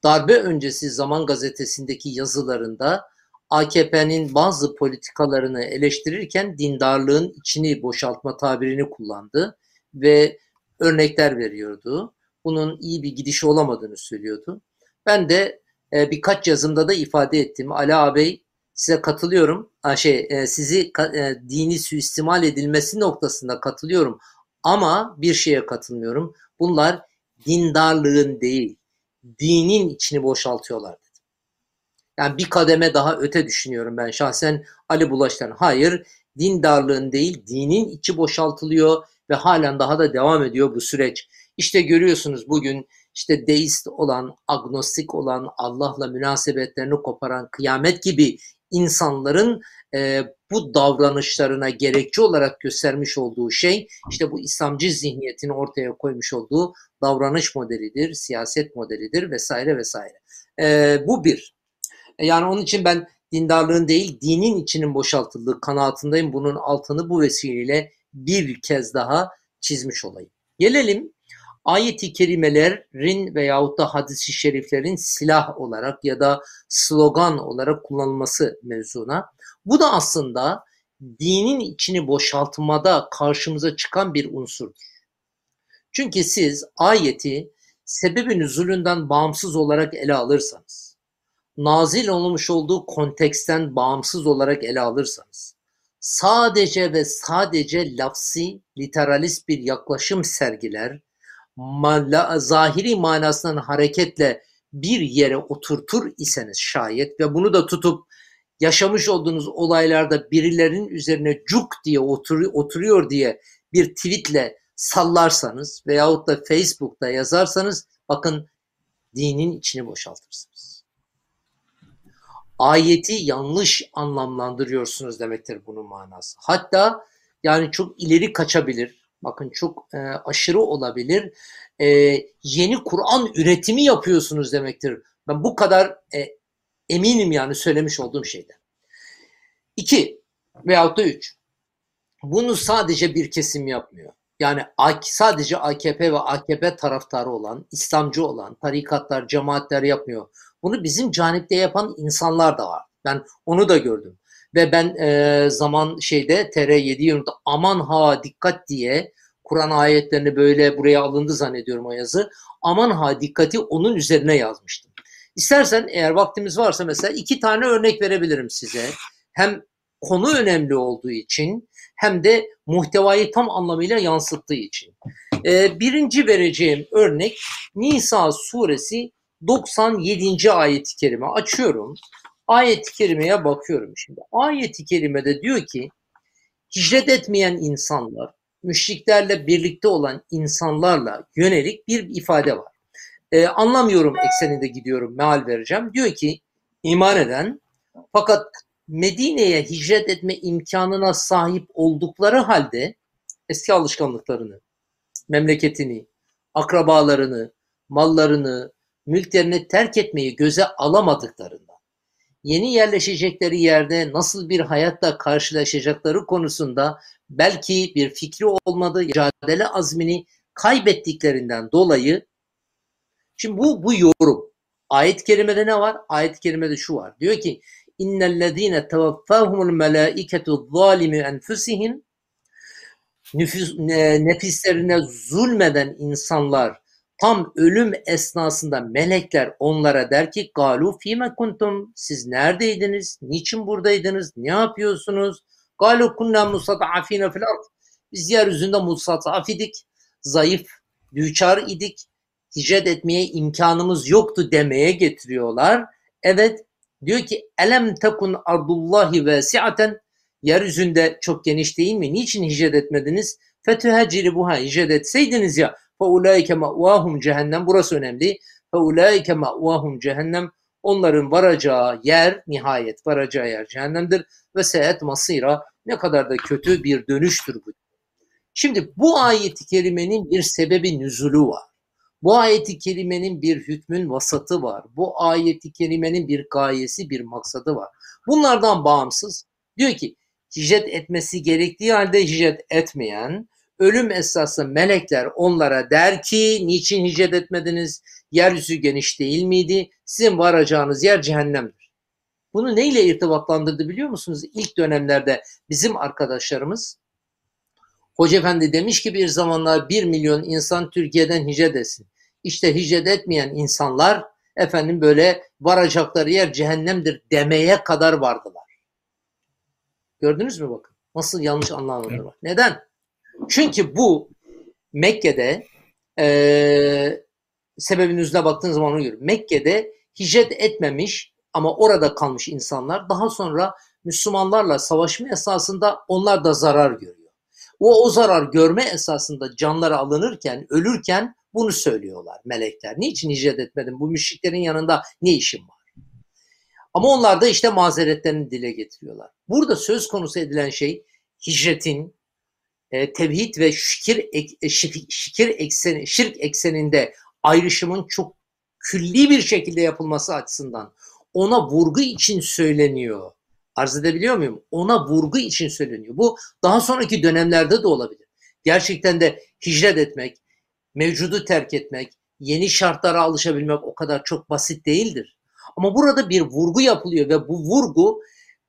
darbe öncesi Zaman Gazetesi'ndeki yazılarında AKP'nin bazı politikalarını eleştirirken dindarlığın içini boşaltma tabirini kullandı ve örnekler veriyordu. Bunun iyi bir gidişi olamadığını söylüyordu. Ben de e, birkaç yazımda da ifade ettim. Ali ağabey size katılıyorum. Şey, e, sizi e, dini suistimal edilmesi noktasında katılıyorum. Ama bir şeye katılmıyorum. Bunlar dindarlığın değil, dinin içini boşaltıyorlar dedim. Yani bir kademe daha öte düşünüyorum ben şahsen Ali Bulaş'tan. Hayır, dindarlığın değil, dinin içi boşaltılıyor ve halen daha da devam ediyor bu süreç. İşte görüyorsunuz bugün işte deist olan, agnostik olan, Allah'la münasebetlerini koparan, kıyamet gibi insanların e, bu davranışlarına gerekçe olarak göstermiş olduğu şey işte bu İslamcı zihniyetini ortaya koymuş olduğu davranış modelidir, siyaset modelidir vesaire vesaire. E, bu bir. E, yani onun için ben dindarlığın değil dinin içinin boşaltıldığı kanaatindeyim. Bunun altını bu vesileyle bir kez daha çizmiş olayım. Gelelim ayet-i kerimelerin veyahut da hadis-i şeriflerin silah olarak ya da slogan olarak kullanılması mevzuna. Bu da aslında dinin içini boşaltmada karşımıza çıkan bir unsurdur. Çünkü siz ayeti sebebi nüzulünden bağımsız olarak ele alırsanız, nazil olmuş olduğu konteksten bağımsız olarak ele alırsanız, sadece ve sadece lafsi, literalist bir yaklaşım sergiler ma zahiri manasından hareketle bir yere oturtur iseniz şayet ve bunu da tutup yaşamış olduğunuz olaylarda birilerinin üzerine cuk diye otur, oturuyor diye bir tweetle sallarsanız veyahut da Facebook'ta yazarsanız bakın dinin içini boşaltırsınız. Ayeti yanlış anlamlandırıyorsunuz demektir bunun manası. Hatta yani çok ileri kaçabilir bakın çok e, aşırı olabilir. E, yeni Kur'an üretimi yapıyorsunuz demektir. Ben bu kadar e, eminim yani söylemiş olduğum şeyden. İki veyahut da üç. Bunu sadece bir kesim yapmıyor. Yani sadece AKP ve AKP taraftarı olan, İslamcı olan tarikatlar, cemaatler yapmıyor. Bunu bizim canipte yapan insanlar da var. Ben onu da gördüm. Ve ben e, zaman şeyde TR7 aman ha dikkat diye Kur'an ayetlerini böyle buraya alındı zannediyorum o yazı. Aman ha dikkati onun üzerine yazmıştım. İstersen eğer vaktimiz varsa mesela iki tane örnek verebilirim size. Hem konu önemli olduğu için hem de muhtevayı tam anlamıyla yansıttığı için. Ee, birinci vereceğim örnek Nisa suresi 97. ayet-i kerime açıyorum. Ayet-i kerimeye bakıyorum şimdi. Ayet-i kerimede diyor ki hicret etmeyen insanlar, müşriklerle birlikte olan insanlarla yönelik bir ifade var. Ee, anlamıyorum ekseninde gidiyorum, meal vereceğim. Diyor ki iman eden fakat Medine'ye hicret etme imkanına sahip oldukları halde eski alışkanlıklarını, memleketini, akrabalarını, mallarını, mülklerini terk etmeyi göze alamadıklarından, yeni yerleşecekleri yerde nasıl bir hayatla karşılaşacakları konusunda belki bir fikri olmadığı mücadele azmini kaybettiklerinden dolayı şimdi bu bu yorum. Ayet-i kerimede ne var? Ayet-i kerimede şu var. Diyor ki innellezine tevaffahumul melaiketu zalimi enfusihim nüfus, nefislerine zulmeden insanlar tam ölüm esnasında melekler onlara der ki galu fime kuntum siz neredeydiniz? Niçin buradaydınız? Ne yapıyorsunuz? Galu kunna mustatafine fil ard. Biz yeryüzünde mustataf idik. Zayıf, düçar idik. Hicret etmeye imkanımız yoktu demeye getiriyorlar. Evet diyor ki elem tekun ardullahi vesiaten yeryüzünde çok geniş değil mi? Niçin hicret etmediniz? Fetüheciri buha hicret etseydiniz ya فَاُولَٰئِكَ مَأْوَاهُمْ cehennem. Burası önemli. فَاُولَٰئِكَ مَأْوَاهُمْ cehennem. Onların varacağı yer, nihayet varacağı yer cehennemdir. Ve sehet masira ne kadar da kötü bir dönüştür bu. Şimdi bu ayeti kerimenin bir sebebi nüzulü var. Bu ayeti kerimenin bir hükmün vasatı var. Bu ayeti kerimenin bir gayesi, bir maksadı var. Bunlardan bağımsız diyor ki hicret etmesi gerektiği halde hicret etmeyen, ölüm esası melekler onlara der ki niçin hicret etmediniz? Yeryüzü geniş değil miydi? Sizin varacağınız yer cehennemdir. Bunu neyle irtibatlandırdı biliyor musunuz? İlk dönemlerde bizim arkadaşlarımız Hoca Efendi demiş ki bir zamanlar bir milyon insan Türkiye'den hicret etsin. İşte hicret etmeyen insanlar efendim böyle varacakları yer cehennemdir demeye kadar vardılar. Gördünüz mü bakın? Nasıl yanlış anlamaları evet. var. Neden? Çünkü bu Mekke'de e, sebebin baktığınız zaman onu. Mekke'de hicret etmemiş ama orada kalmış insanlar daha sonra Müslümanlarla savaşma esasında onlar da zarar görüyor. O, o zarar görme esasında canları alınırken, ölürken bunu söylüyorlar melekler. Niçin hicret etmedin? Bu müşriklerin yanında ne işin var? Ama onlar da işte mazeretlerini dile getiriyorlar. Burada söz konusu edilen şey hicretin e, tevhid ve şikir, e, şikir ekseni, şirk ekseninde ayrışımın çok külli bir şekilde yapılması açısından ona vurgu için söyleniyor. Arz edebiliyor muyum? Ona vurgu için söyleniyor. Bu daha sonraki dönemlerde de olabilir. Gerçekten de hicret etmek, mevcudu terk etmek, yeni şartlara alışabilmek o kadar çok basit değildir. Ama burada bir vurgu yapılıyor ve bu vurgu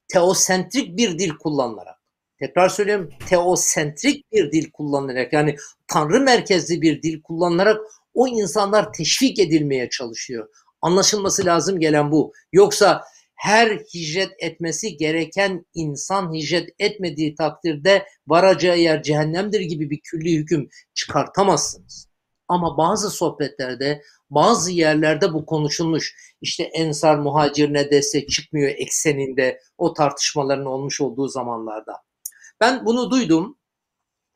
teosentrik bir dil kullanılarak, tekrar söylüyorum teosentrik bir dil kullanılarak yani tanrı merkezli bir dil kullanılarak o insanlar teşvik edilmeye çalışıyor. Anlaşılması lazım gelen bu. Yoksa her hicret etmesi gereken insan hicret etmediği takdirde varacağı yer cehennemdir gibi bir külli hüküm çıkartamazsınız. Ama bazı sohbetlerde, bazı yerlerde bu konuşulmuş. İşte ensar muhacirine destek çıkmıyor ekseninde o tartışmaların olmuş olduğu zamanlarda. Ben bunu duydum.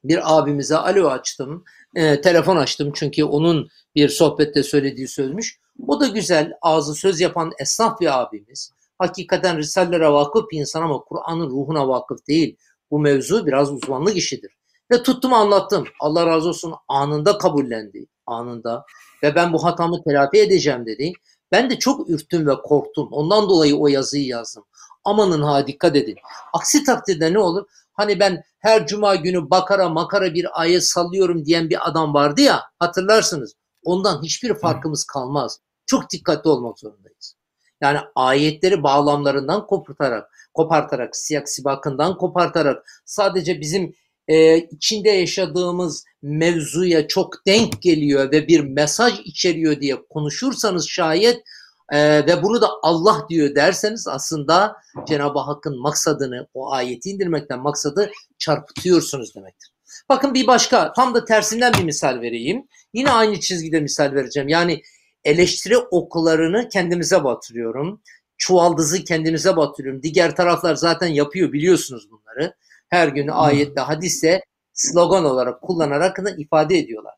Bir abimize alo açtım. E, telefon açtım çünkü onun bir sohbette söylediği sözmüş. O da güzel ağzı söz yapan esnaf bir abimiz. Hakikaten Risale'lere vakıf insan ama Kur'an'ın ruhuna vakıf değil. Bu mevzu biraz uzmanlık işidir. Ve tuttum anlattım. Allah razı olsun anında kabullendi. Anında. Ve ben bu hatamı telafi edeceğim dedi. Ben de çok ürktüm ve korktum. Ondan dolayı o yazıyı yazdım. Amanın ha dikkat edin. Aksi takdirde ne olur? Hani ben her cuma günü bakara makara bir ayet sallıyorum diyen bir adam vardı ya hatırlarsınız. Ondan hiçbir farkımız kalmaz. Çok dikkatli olmak zorundayız. Yani ayetleri bağlamlarından kopartarak, kopartarak, siyak sibakından kopartarak sadece bizim e, içinde yaşadığımız mevzuya çok denk geliyor ve bir mesaj içeriyor diye konuşursanız şayet e, ve bunu da Allah diyor derseniz aslında Cenab-ı Hakk'ın maksadını o ayeti indirmekten maksadı çarpıtıyorsunuz demektir. Bakın bir başka tam da tersinden bir misal vereyim. Yine aynı çizgide misal vereceğim. Yani eleştiri okularını kendimize batırıyorum. Çuvaldızı kendimize batırıyorum. Diğer taraflar zaten yapıyor biliyorsunuz bunları. Her gün ayette, hadiste slogan olarak kullanarak ifade ediyorlar.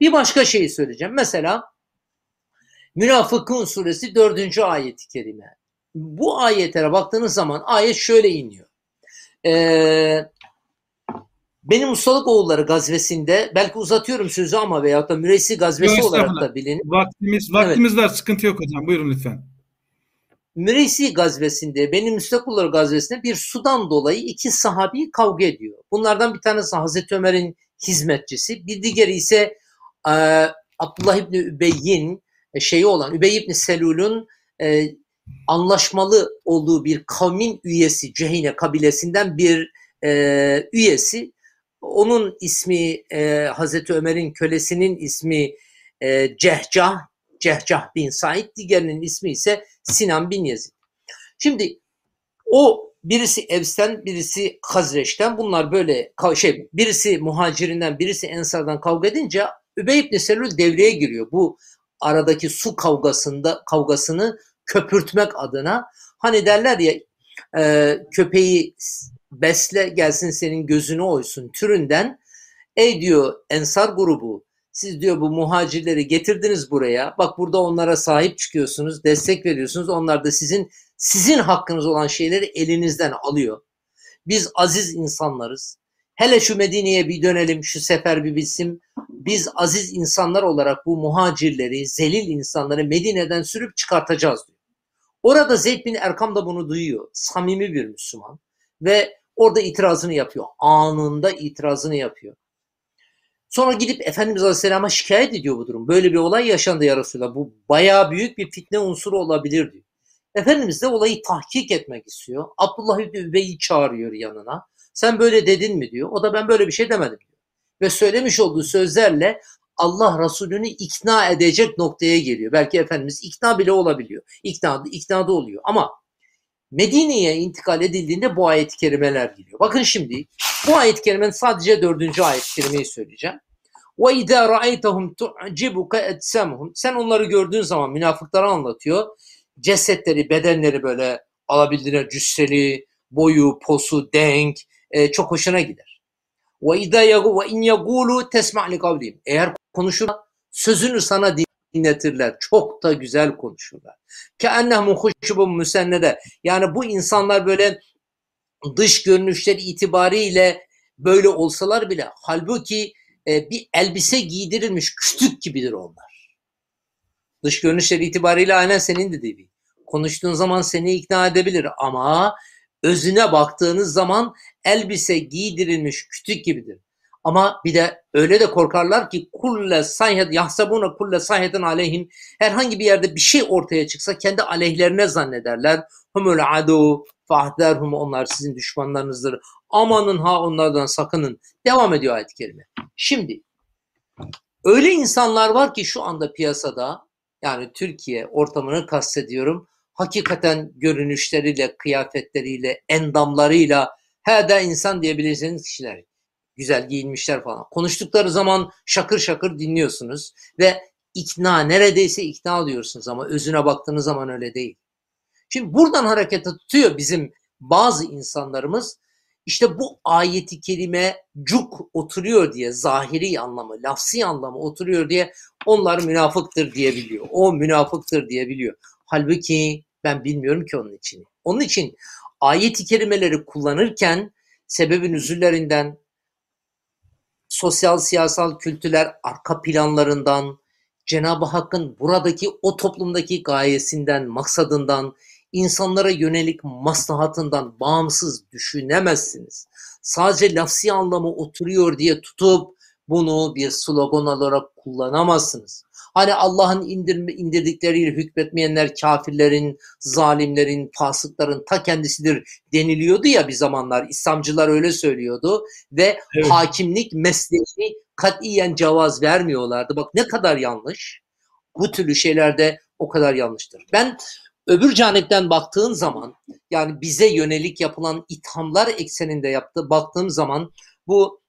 Bir başka şeyi söyleyeceğim. Mesela Münafıkun suresi dördüncü ayeti kerime. Bu ayetlere baktığınız zaman ayet şöyle iniyor. Ee, benim Ustalık Oğulları gazvesinde belki uzatıyorum sözü ama veyahut da Müreysi gazvesi Yok, olarak da bilin. Vaktimiz, vaktimiz evet. var sıkıntı yok hocam buyurun lütfen. Müreysi gazvesinde benim Müstak Oğulları gazvesinde bir sudan dolayı iki sahabi kavga ediyor. Bunlardan bir tanesi Hazreti Ömer'in hizmetçisi bir diğeri ise e, Abdullah İbni Übey'in e, şeyi olan Übey İbni Selul'un e, anlaşmalı olduğu bir kavmin üyesi Cehine kabilesinden bir e, üyesi onun ismi e, Hazreti Ömer'in kölesinin ismi e, Cehcah, Cehcah bin Said, diğerinin ismi ise Sinan bin Yazid. Şimdi o birisi Evs'ten, birisi Hazreç'ten bunlar böyle şey birisi muhacirinden, birisi Ensar'dan kavga edince Übey ibn Selül devreye giriyor. Bu aradaki su kavgasında kavgasını köpürtmek adına hani derler ya e, köpeği besle gelsin senin gözünü oysun türünden ey diyor ensar grubu siz diyor bu muhacirleri getirdiniz buraya bak burada onlara sahip çıkıyorsunuz destek veriyorsunuz onlar da sizin sizin hakkınız olan şeyleri elinizden alıyor. Biz aziz insanlarız. Hele şu Medine'ye bir dönelim, şu sefer bir bilsin. Biz aziz insanlar olarak bu muhacirleri, zelil insanları Medine'den sürüp çıkartacağız diyor. Orada Zeyd bin Erkam da bunu duyuyor. Samimi bir Müslüman. Ve orada itirazını yapıyor. Anında itirazını yapıyor. Sonra gidip Efendimiz Aleyhisselam'a şikayet ediyor bu durum. Böyle bir olay yaşandı ya Resulallah. Bu bayağı büyük bir fitne unsuru olabilir diyor. Efendimiz de olayı tahkik etmek istiyor. Abdullah İbni Übey'i çağırıyor yanına. Sen böyle dedin mi diyor. O da ben böyle bir şey demedim diyor. Ve söylemiş olduğu sözlerle Allah Resulü'nü ikna edecek noktaya geliyor. Belki Efendimiz ikna bile olabiliyor. İkna, ikna da oluyor. Ama Medine'ye intikal edildiğinde bu ayet-i kerimeler geliyor. Bakın şimdi bu ayet-i kerimenin sadece dördüncü ayet-i kerimeyi söyleyeceğim. وَاِذَا رَأَيْتَهُمْ تُعْجِبُكَ اَتْسَمُهُمْ Sen onları gördüğün zaman münafıkları anlatıyor. Cesetleri, bedenleri böyle alabildiğine cüsseli, boyu, posu, denk, e, çok hoşuna gider. Ve idâ ve in yagulu tesma' li kavlihim. Eğer konuşur sözünü sana dinletirler. Çok da güzel konuşurlar. Ke ennehum huşubun müsennede. Yani bu insanlar böyle dış görünüşleri itibariyle böyle olsalar bile halbuki e, bir elbise giydirilmiş kütük gibidir onlar. Dış görünüşleri itibariyle aynen senin dediği gibi. Konuştuğun zaman seni ikna edebilir ama özüne baktığınız zaman elbise giydirilmiş kütük gibidir. Ama bir de öyle de korkarlar ki kulle sayhed yahsabuna kulle sayhedin aleyhim herhangi bir yerde bir şey ortaya çıksa kendi aleyhlerine zannederler. Humul adu fahderhum onlar sizin düşmanlarınızdır. Amanın ha onlardan sakının. Devam ediyor ayet-i kerime. Şimdi öyle insanlar var ki şu anda piyasada yani Türkiye ortamını kastediyorum hakikaten görünüşleriyle, kıyafetleriyle, endamlarıyla heda insan diyebileceğiniz kişiler. Güzel giyinmişler falan. Konuştukları zaman şakır şakır dinliyorsunuz ve ikna neredeyse ikna oluyorsunuz ama özüne baktığınız zaman öyle değil. Şimdi buradan harekete tutuyor bizim bazı insanlarımız işte bu ayeti kelime cuk oturuyor diye zahiri anlamı, lafsi anlamı oturuyor diye onlar münafıktır diyebiliyor. O münafıktır diyebiliyor. Halbuki ben bilmiyorum ki onun için. Onun için ayet-i kerimeleri kullanırken sebebin üzüllerinden, sosyal, siyasal, kültürel arka planlarından, Cenab-ı Hakk'ın buradaki o toplumdaki gayesinden, maksadından, insanlara yönelik maslahatından bağımsız düşünemezsiniz. Sadece lafsi anlamı oturuyor diye tutup bunu bir slogan olarak kullanamazsınız. Hani Allah'ın indirme, indirdikleriyle hükmetmeyenler kafirlerin, zalimlerin, fasıkların ta kendisidir deniliyordu ya bir zamanlar. İslamcılar öyle söylüyordu ve evet. hakimlik mesleğini katiyen cevaz vermiyorlardı. Bak ne kadar yanlış. Bu türlü şeylerde o kadar yanlıştır. Ben öbür canipten baktığın zaman yani bize yönelik yapılan ithamlar ekseninde yaptı baktığım zaman bu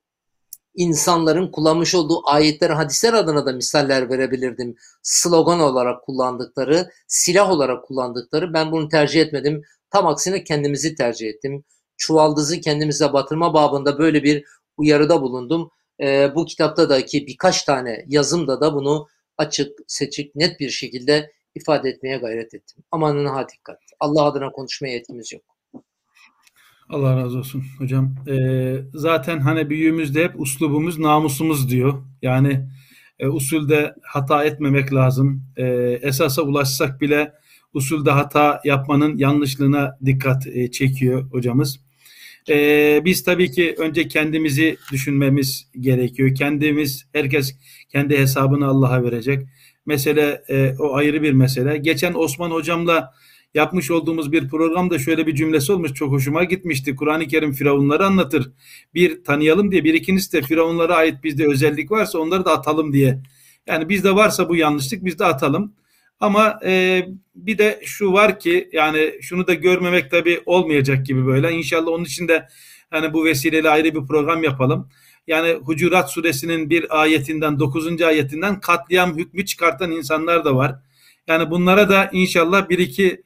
insanların kullanmış olduğu ayetler, hadisler adına da misaller verebilirdim. Slogan olarak kullandıkları, silah olarak kullandıkları ben bunu tercih etmedim. Tam aksine kendimizi tercih ettim. Çuvaldızı kendimize batırma babında böyle bir uyarıda bulundum. E, bu kitaptaki birkaç tane yazımda da bunu açık, seçik, net bir şekilde ifade etmeye gayret ettim. Amanın ha dikkat. Allah adına konuşmaya yetkimiz yok. Allah razı olsun hocam. Ee, zaten hani büyüğümüz de hep uslubumuz namusumuz diyor. Yani e, usulde hata etmemek lazım. E, esasa ulaşsak bile usulde hata yapmanın yanlışlığına dikkat e, çekiyor hocamız. E, biz tabii ki önce kendimizi düşünmemiz gerekiyor. Kendimiz, herkes kendi hesabını Allah'a verecek. Mesele e, o ayrı bir mesele. Geçen Osman hocamla yapmış olduğumuz bir programda şöyle bir cümlesi olmuş. Çok hoşuma gitmişti. Kur'an-ı Kerim firavunları anlatır. Bir tanıyalım diye. Bir ikincisi de firavunlara ait bizde özellik varsa onları da atalım diye. Yani bizde varsa bu yanlışlık biz de atalım. Ama e, bir de şu var ki yani şunu da görmemek tabii olmayacak gibi böyle. İnşallah onun için de hani bu vesileyle ayrı bir program yapalım. Yani Hucurat suresinin bir ayetinden, dokuzuncu ayetinden katliam hükmü çıkartan insanlar da var. Yani bunlara da inşallah bir iki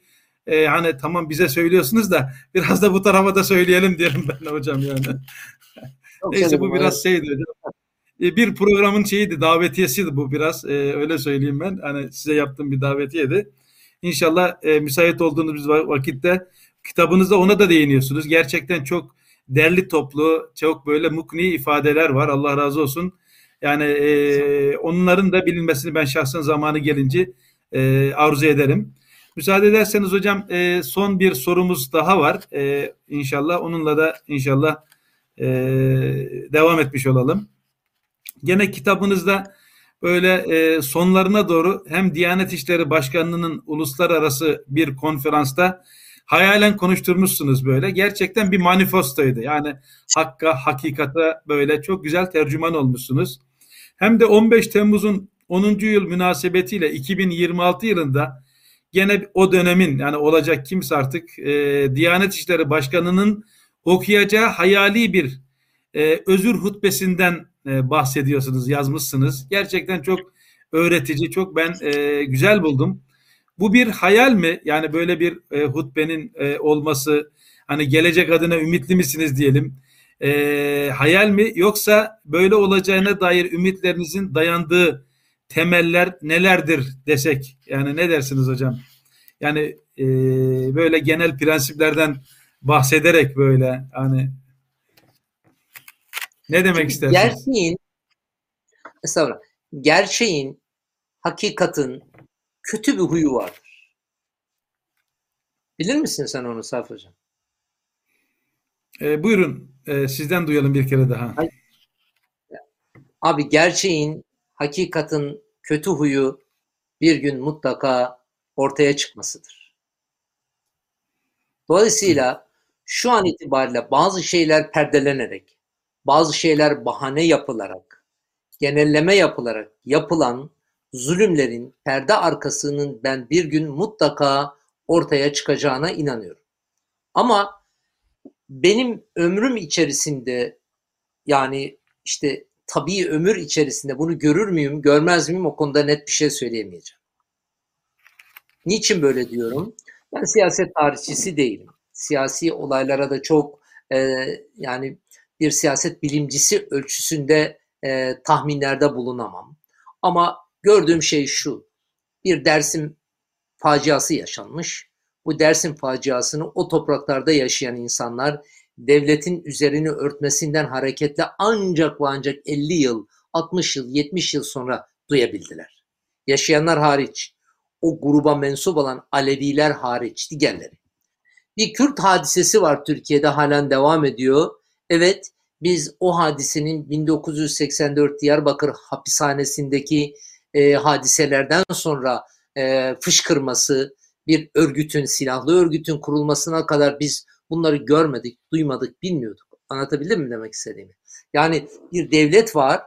e, hani tamam bize söylüyorsunuz da biraz da bu tarafa da söyleyelim diyelim ben hocam yani. Neyse bu biraz şeydi hocam. E, bir programın şeyiydi, davetiyesiydi bu biraz. E, öyle söyleyeyim ben. Hani size yaptığım bir davetiyedi. İnşallah e, müsait olduğunuz vakitte kitabınızda ona da değiniyorsunuz. Gerçekten çok derli toplu, çok böyle mukni ifadeler var. Allah razı olsun. Yani e, onların da bilinmesini ben şahsen zamanı gelince e, arzu ederim. Müsaade ederseniz hocam e, son bir sorumuz daha var. E, inşallah onunla da inşallah e, devam etmiş olalım. Gene kitabınızda böyle e, sonlarına doğru hem Diyanet İşleri Başkanlığı'nın uluslararası bir konferansta hayalen konuşturmuşsunuz böyle. Gerçekten bir manifestoydu. Yani hakka, hakikate böyle çok güzel tercüman olmuşsunuz. Hem de 15 Temmuz'un 10. yıl münasebetiyle 2026 yılında gene o dönemin yani olacak kimse artık e, Diyanet İşleri Başkanı'nın okuyacağı hayali bir e, özür hutbesinden e, bahsediyorsunuz, yazmışsınız. Gerçekten çok öğretici, çok ben e, güzel buldum. Bu bir hayal mi? Yani böyle bir e, hutbenin e, olması, hani gelecek adına ümitli misiniz diyelim. E, hayal mi? Yoksa böyle olacağına dair ümitlerinizin dayandığı temeller nelerdir desek? Yani ne dersiniz hocam? Yani e, böyle genel prensiplerden bahsederek böyle hani ne demek istersin? Gerçeğin estağfurullah. Gerçeğin, hakikatin kötü bir huyu vardır. Bilir misin sen onu Saf Hocam? E, buyurun. E, sizden duyalım bir kere daha. Abi gerçeğin, hakikatin kötü huyu bir gün mutlaka ortaya çıkmasıdır. Dolayısıyla şu an itibariyle bazı şeyler perdelenerek, bazı şeyler bahane yapılarak, genelleme yapılarak yapılan zulümlerin perde arkasının ben bir gün mutlaka ortaya çıkacağına inanıyorum. Ama benim ömrüm içerisinde yani işte tabii ömür içerisinde bunu görür müyüm, görmez miyim o konuda net bir şey söyleyemeyeceğim. Niçin böyle diyorum? Ben siyaset tarihçisi değilim. Siyasi olaylara da çok e, yani bir siyaset bilimcisi ölçüsünde e, tahminlerde bulunamam. Ama gördüğüm şey şu. Bir Dersim faciası yaşanmış. Bu Dersim faciasını o topraklarda yaşayan insanlar devletin üzerini örtmesinden hareketle ancak ve ancak 50 yıl, 60 yıl, 70 yıl sonra duyabildiler. Yaşayanlar hariç, o gruba mensup olan Aleviler hariç diğerleri. Bir Kürt hadisesi var Türkiye'de halen devam ediyor. Evet biz o hadisenin 1984 Diyarbakır hapishanesindeki e, hadiselerden sonra e, fışkırması, bir örgütün, silahlı örgütün kurulmasına kadar biz bunları görmedik, duymadık, bilmiyorduk. Anlatabildim mi demek istediğimi? Yani bir devlet var,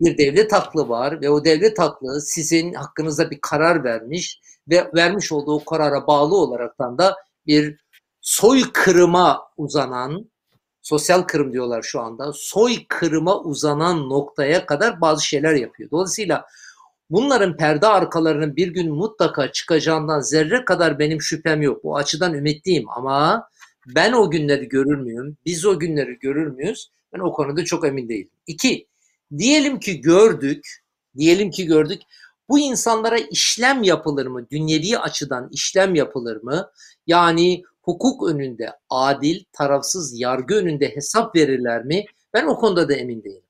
bir devlet aklı var ve o devlet aklı sizin hakkınızda bir karar vermiş ve vermiş olduğu karara bağlı olaraktan da bir soy kırıma uzanan, sosyal kırım diyorlar şu anda, soy kırıma uzanan noktaya kadar bazı şeyler yapıyor. Dolayısıyla bunların perde arkalarının bir gün mutlaka çıkacağından zerre kadar benim şüphem yok. Bu açıdan ümitliyim ama ben o günleri görür müyüm? Biz o günleri görür müyüz? Ben o konuda çok emin değilim. İki, diyelim ki gördük, diyelim ki gördük. Bu insanlara işlem yapılır mı? Dünyevi açıdan işlem yapılır mı? Yani hukuk önünde adil, tarafsız yargı önünde hesap verirler mi? Ben o konuda da emin değilim.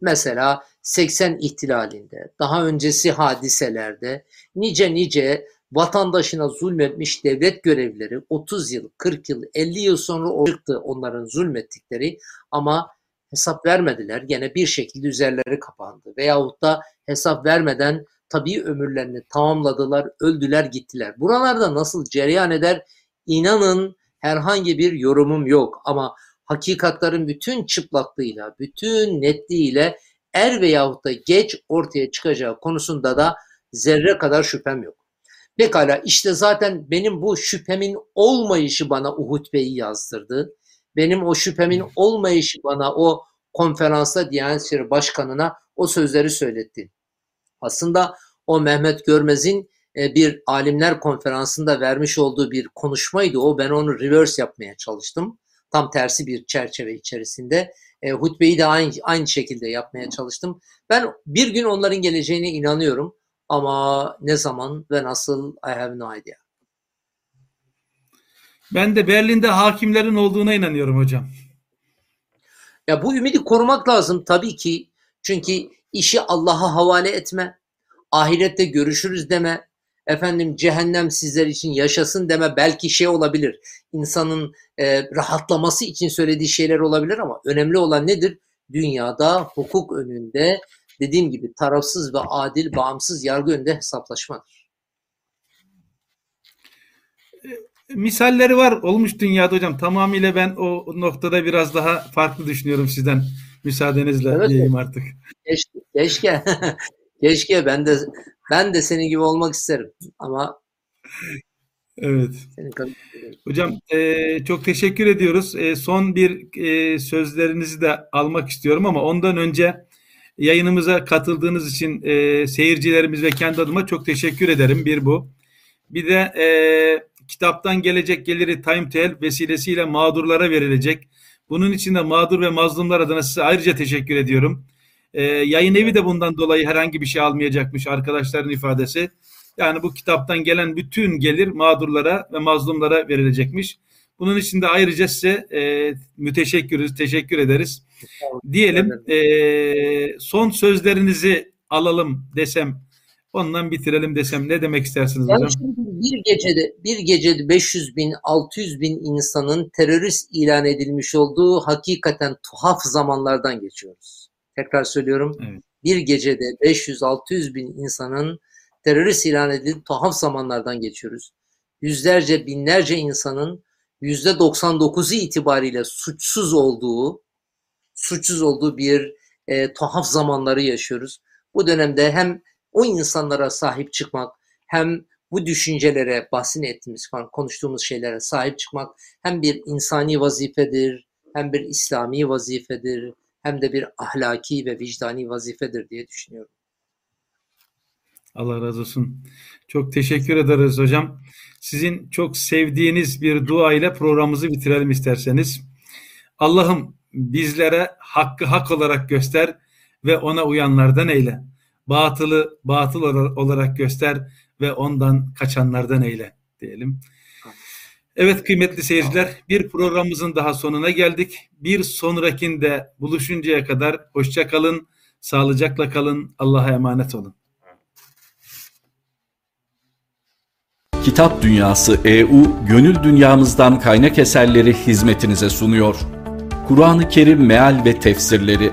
Mesela 80 ihtilalinde, daha öncesi hadiselerde nice nice vatandaşına zulmetmiş devlet görevlileri 30 yıl, 40 yıl, 50 yıl sonra çıktı onların zulmettikleri ama hesap vermediler. Gene bir şekilde üzerleri kapandı. Veyahut da hesap vermeden tabii ömürlerini tamamladılar, öldüler, gittiler. Buralarda nasıl cereyan eder inanın herhangi bir yorumum yok ama hakikatların bütün çıplaklığıyla, bütün netliğiyle er veyahut da geç ortaya çıkacağı konusunda da zerre kadar şüphem yok. Pekala işte zaten benim bu şüphemin olmayışı bana Uhud Bey'i yazdırdı. Benim o şüphemin olmayışı bana o konferansta Diyanet İşleri Başkanı'na o sözleri söyletti. Aslında o Mehmet Görmez'in e, bir alimler konferansında vermiş olduğu bir konuşmaydı o. Ben onu reverse yapmaya çalıştım. Tam tersi bir çerçeve içerisinde. E, hutbeyi de aynı, aynı şekilde yapmaya çalıştım. Ben bir gün onların geleceğine inanıyorum. Ama ne zaman ve nasıl I have no idea. Ben de Berlin'de hakimlerin olduğuna inanıyorum hocam. Ya bu ümidi korumak lazım tabii ki. Çünkü işi Allah'a havale etme, ahirette görüşürüz deme, efendim cehennem sizler için yaşasın deme belki şey olabilir. İnsanın e, rahatlaması için söylediği şeyler olabilir ama önemli olan nedir? Dünyada hukuk önünde dediğim gibi tarafsız ve adil, bağımsız yargı önünde hesaplaşmadır. Misalleri var olmuş dünyada hocam. Tamamıyla ben o noktada biraz daha farklı düşünüyorum sizden. Müsaadenizle evet, diyeyim artık. Keşke, keşke, keşke ben de ben de senin gibi olmak isterim ama Evet. Hocam e, çok teşekkür ediyoruz. E, son bir e, sözlerinizi de almak istiyorum ama ondan önce Yayınımıza katıldığınız için e, seyircilerimiz ve kendi adıma çok teşekkür ederim. Bir bu. Bir de e, kitaptan gelecek geliri Time Tel vesilesiyle mağdurlara verilecek. Bunun için de mağdur ve mazlumlar adına size ayrıca teşekkür ediyorum. E, yayın evi de bundan dolayı herhangi bir şey almayacakmış arkadaşların ifadesi. Yani bu kitaptan gelen bütün gelir mağdurlara ve mazlumlara verilecekmiş. Bunun için de ayrıca size e, müteşekkiriz, teşekkür ederiz. Diyelim e, son sözlerinizi alalım desem, ondan bitirelim desem ne demek istersiniz yani hocam? Bir gecede bir gecede 500 bin, 600 bin insanın terörist ilan edilmiş olduğu hakikaten tuhaf zamanlardan geçiyoruz. Tekrar söylüyorum. Evet. Bir gecede 500-600 bin insanın terörist ilan edildiği tuhaf zamanlardan geçiyoruz. Yüzlerce, binlerce insanın %99'u itibariyle suçsuz olduğu, suçsuz olduğu bir e, tuhaf zamanları yaşıyoruz. Bu dönemde hem o insanlara sahip çıkmak, hem bu düşüncelere, bahsini ettiğimiz falan konuştuğumuz şeylere sahip çıkmak hem bir insani vazifedir, hem bir İslami vazifedir, hem de bir ahlaki ve vicdani vazifedir diye düşünüyorum. Allah razı olsun. Çok teşekkür ederiz hocam. Sizin çok sevdiğiniz bir dua ile programımızı bitirelim isterseniz. Allah'ım bizlere hakkı hak olarak göster ve ona uyanlardan eyle. Batılı batıl olarak göster ve ondan kaçanlardan eyle diyelim. Evet kıymetli seyirciler bir programımızın daha sonuna geldik. Bir sonrakinde buluşuncaya kadar hoşça kalın, sağlıcakla kalın, Allah'a emanet olun. Kitap Dünyası EU, gönül dünyamızdan kaynak eserleri hizmetinize sunuyor. Kur'an-ı Kerim meal ve tefsirleri,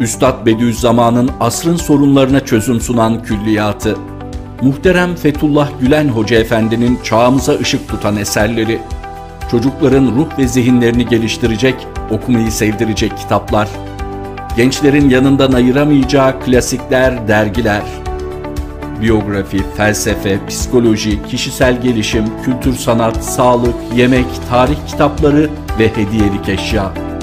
Üstad Bediüzzaman'ın asrın sorunlarına çözüm sunan külliyatı, muhterem Fethullah Gülen Hoca Efendi'nin çağımıza ışık tutan eserleri, çocukların ruh ve zihinlerini geliştirecek, okumayı sevdirecek kitaplar, gençlerin yanından ayıramayacağı klasikler, dergiler, biyografi, felsefe, psikoloji, kişisel gelişim, kültür sanat, sağlık, yemek, tarih kitapları ve hediyelik eşya.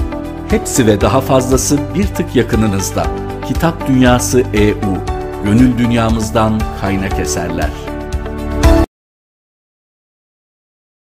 Hepsi ve daha fazlası bir tık yakınınızda. Kitap Dünyası EU, gönül dünyamızdan kaynak eserler.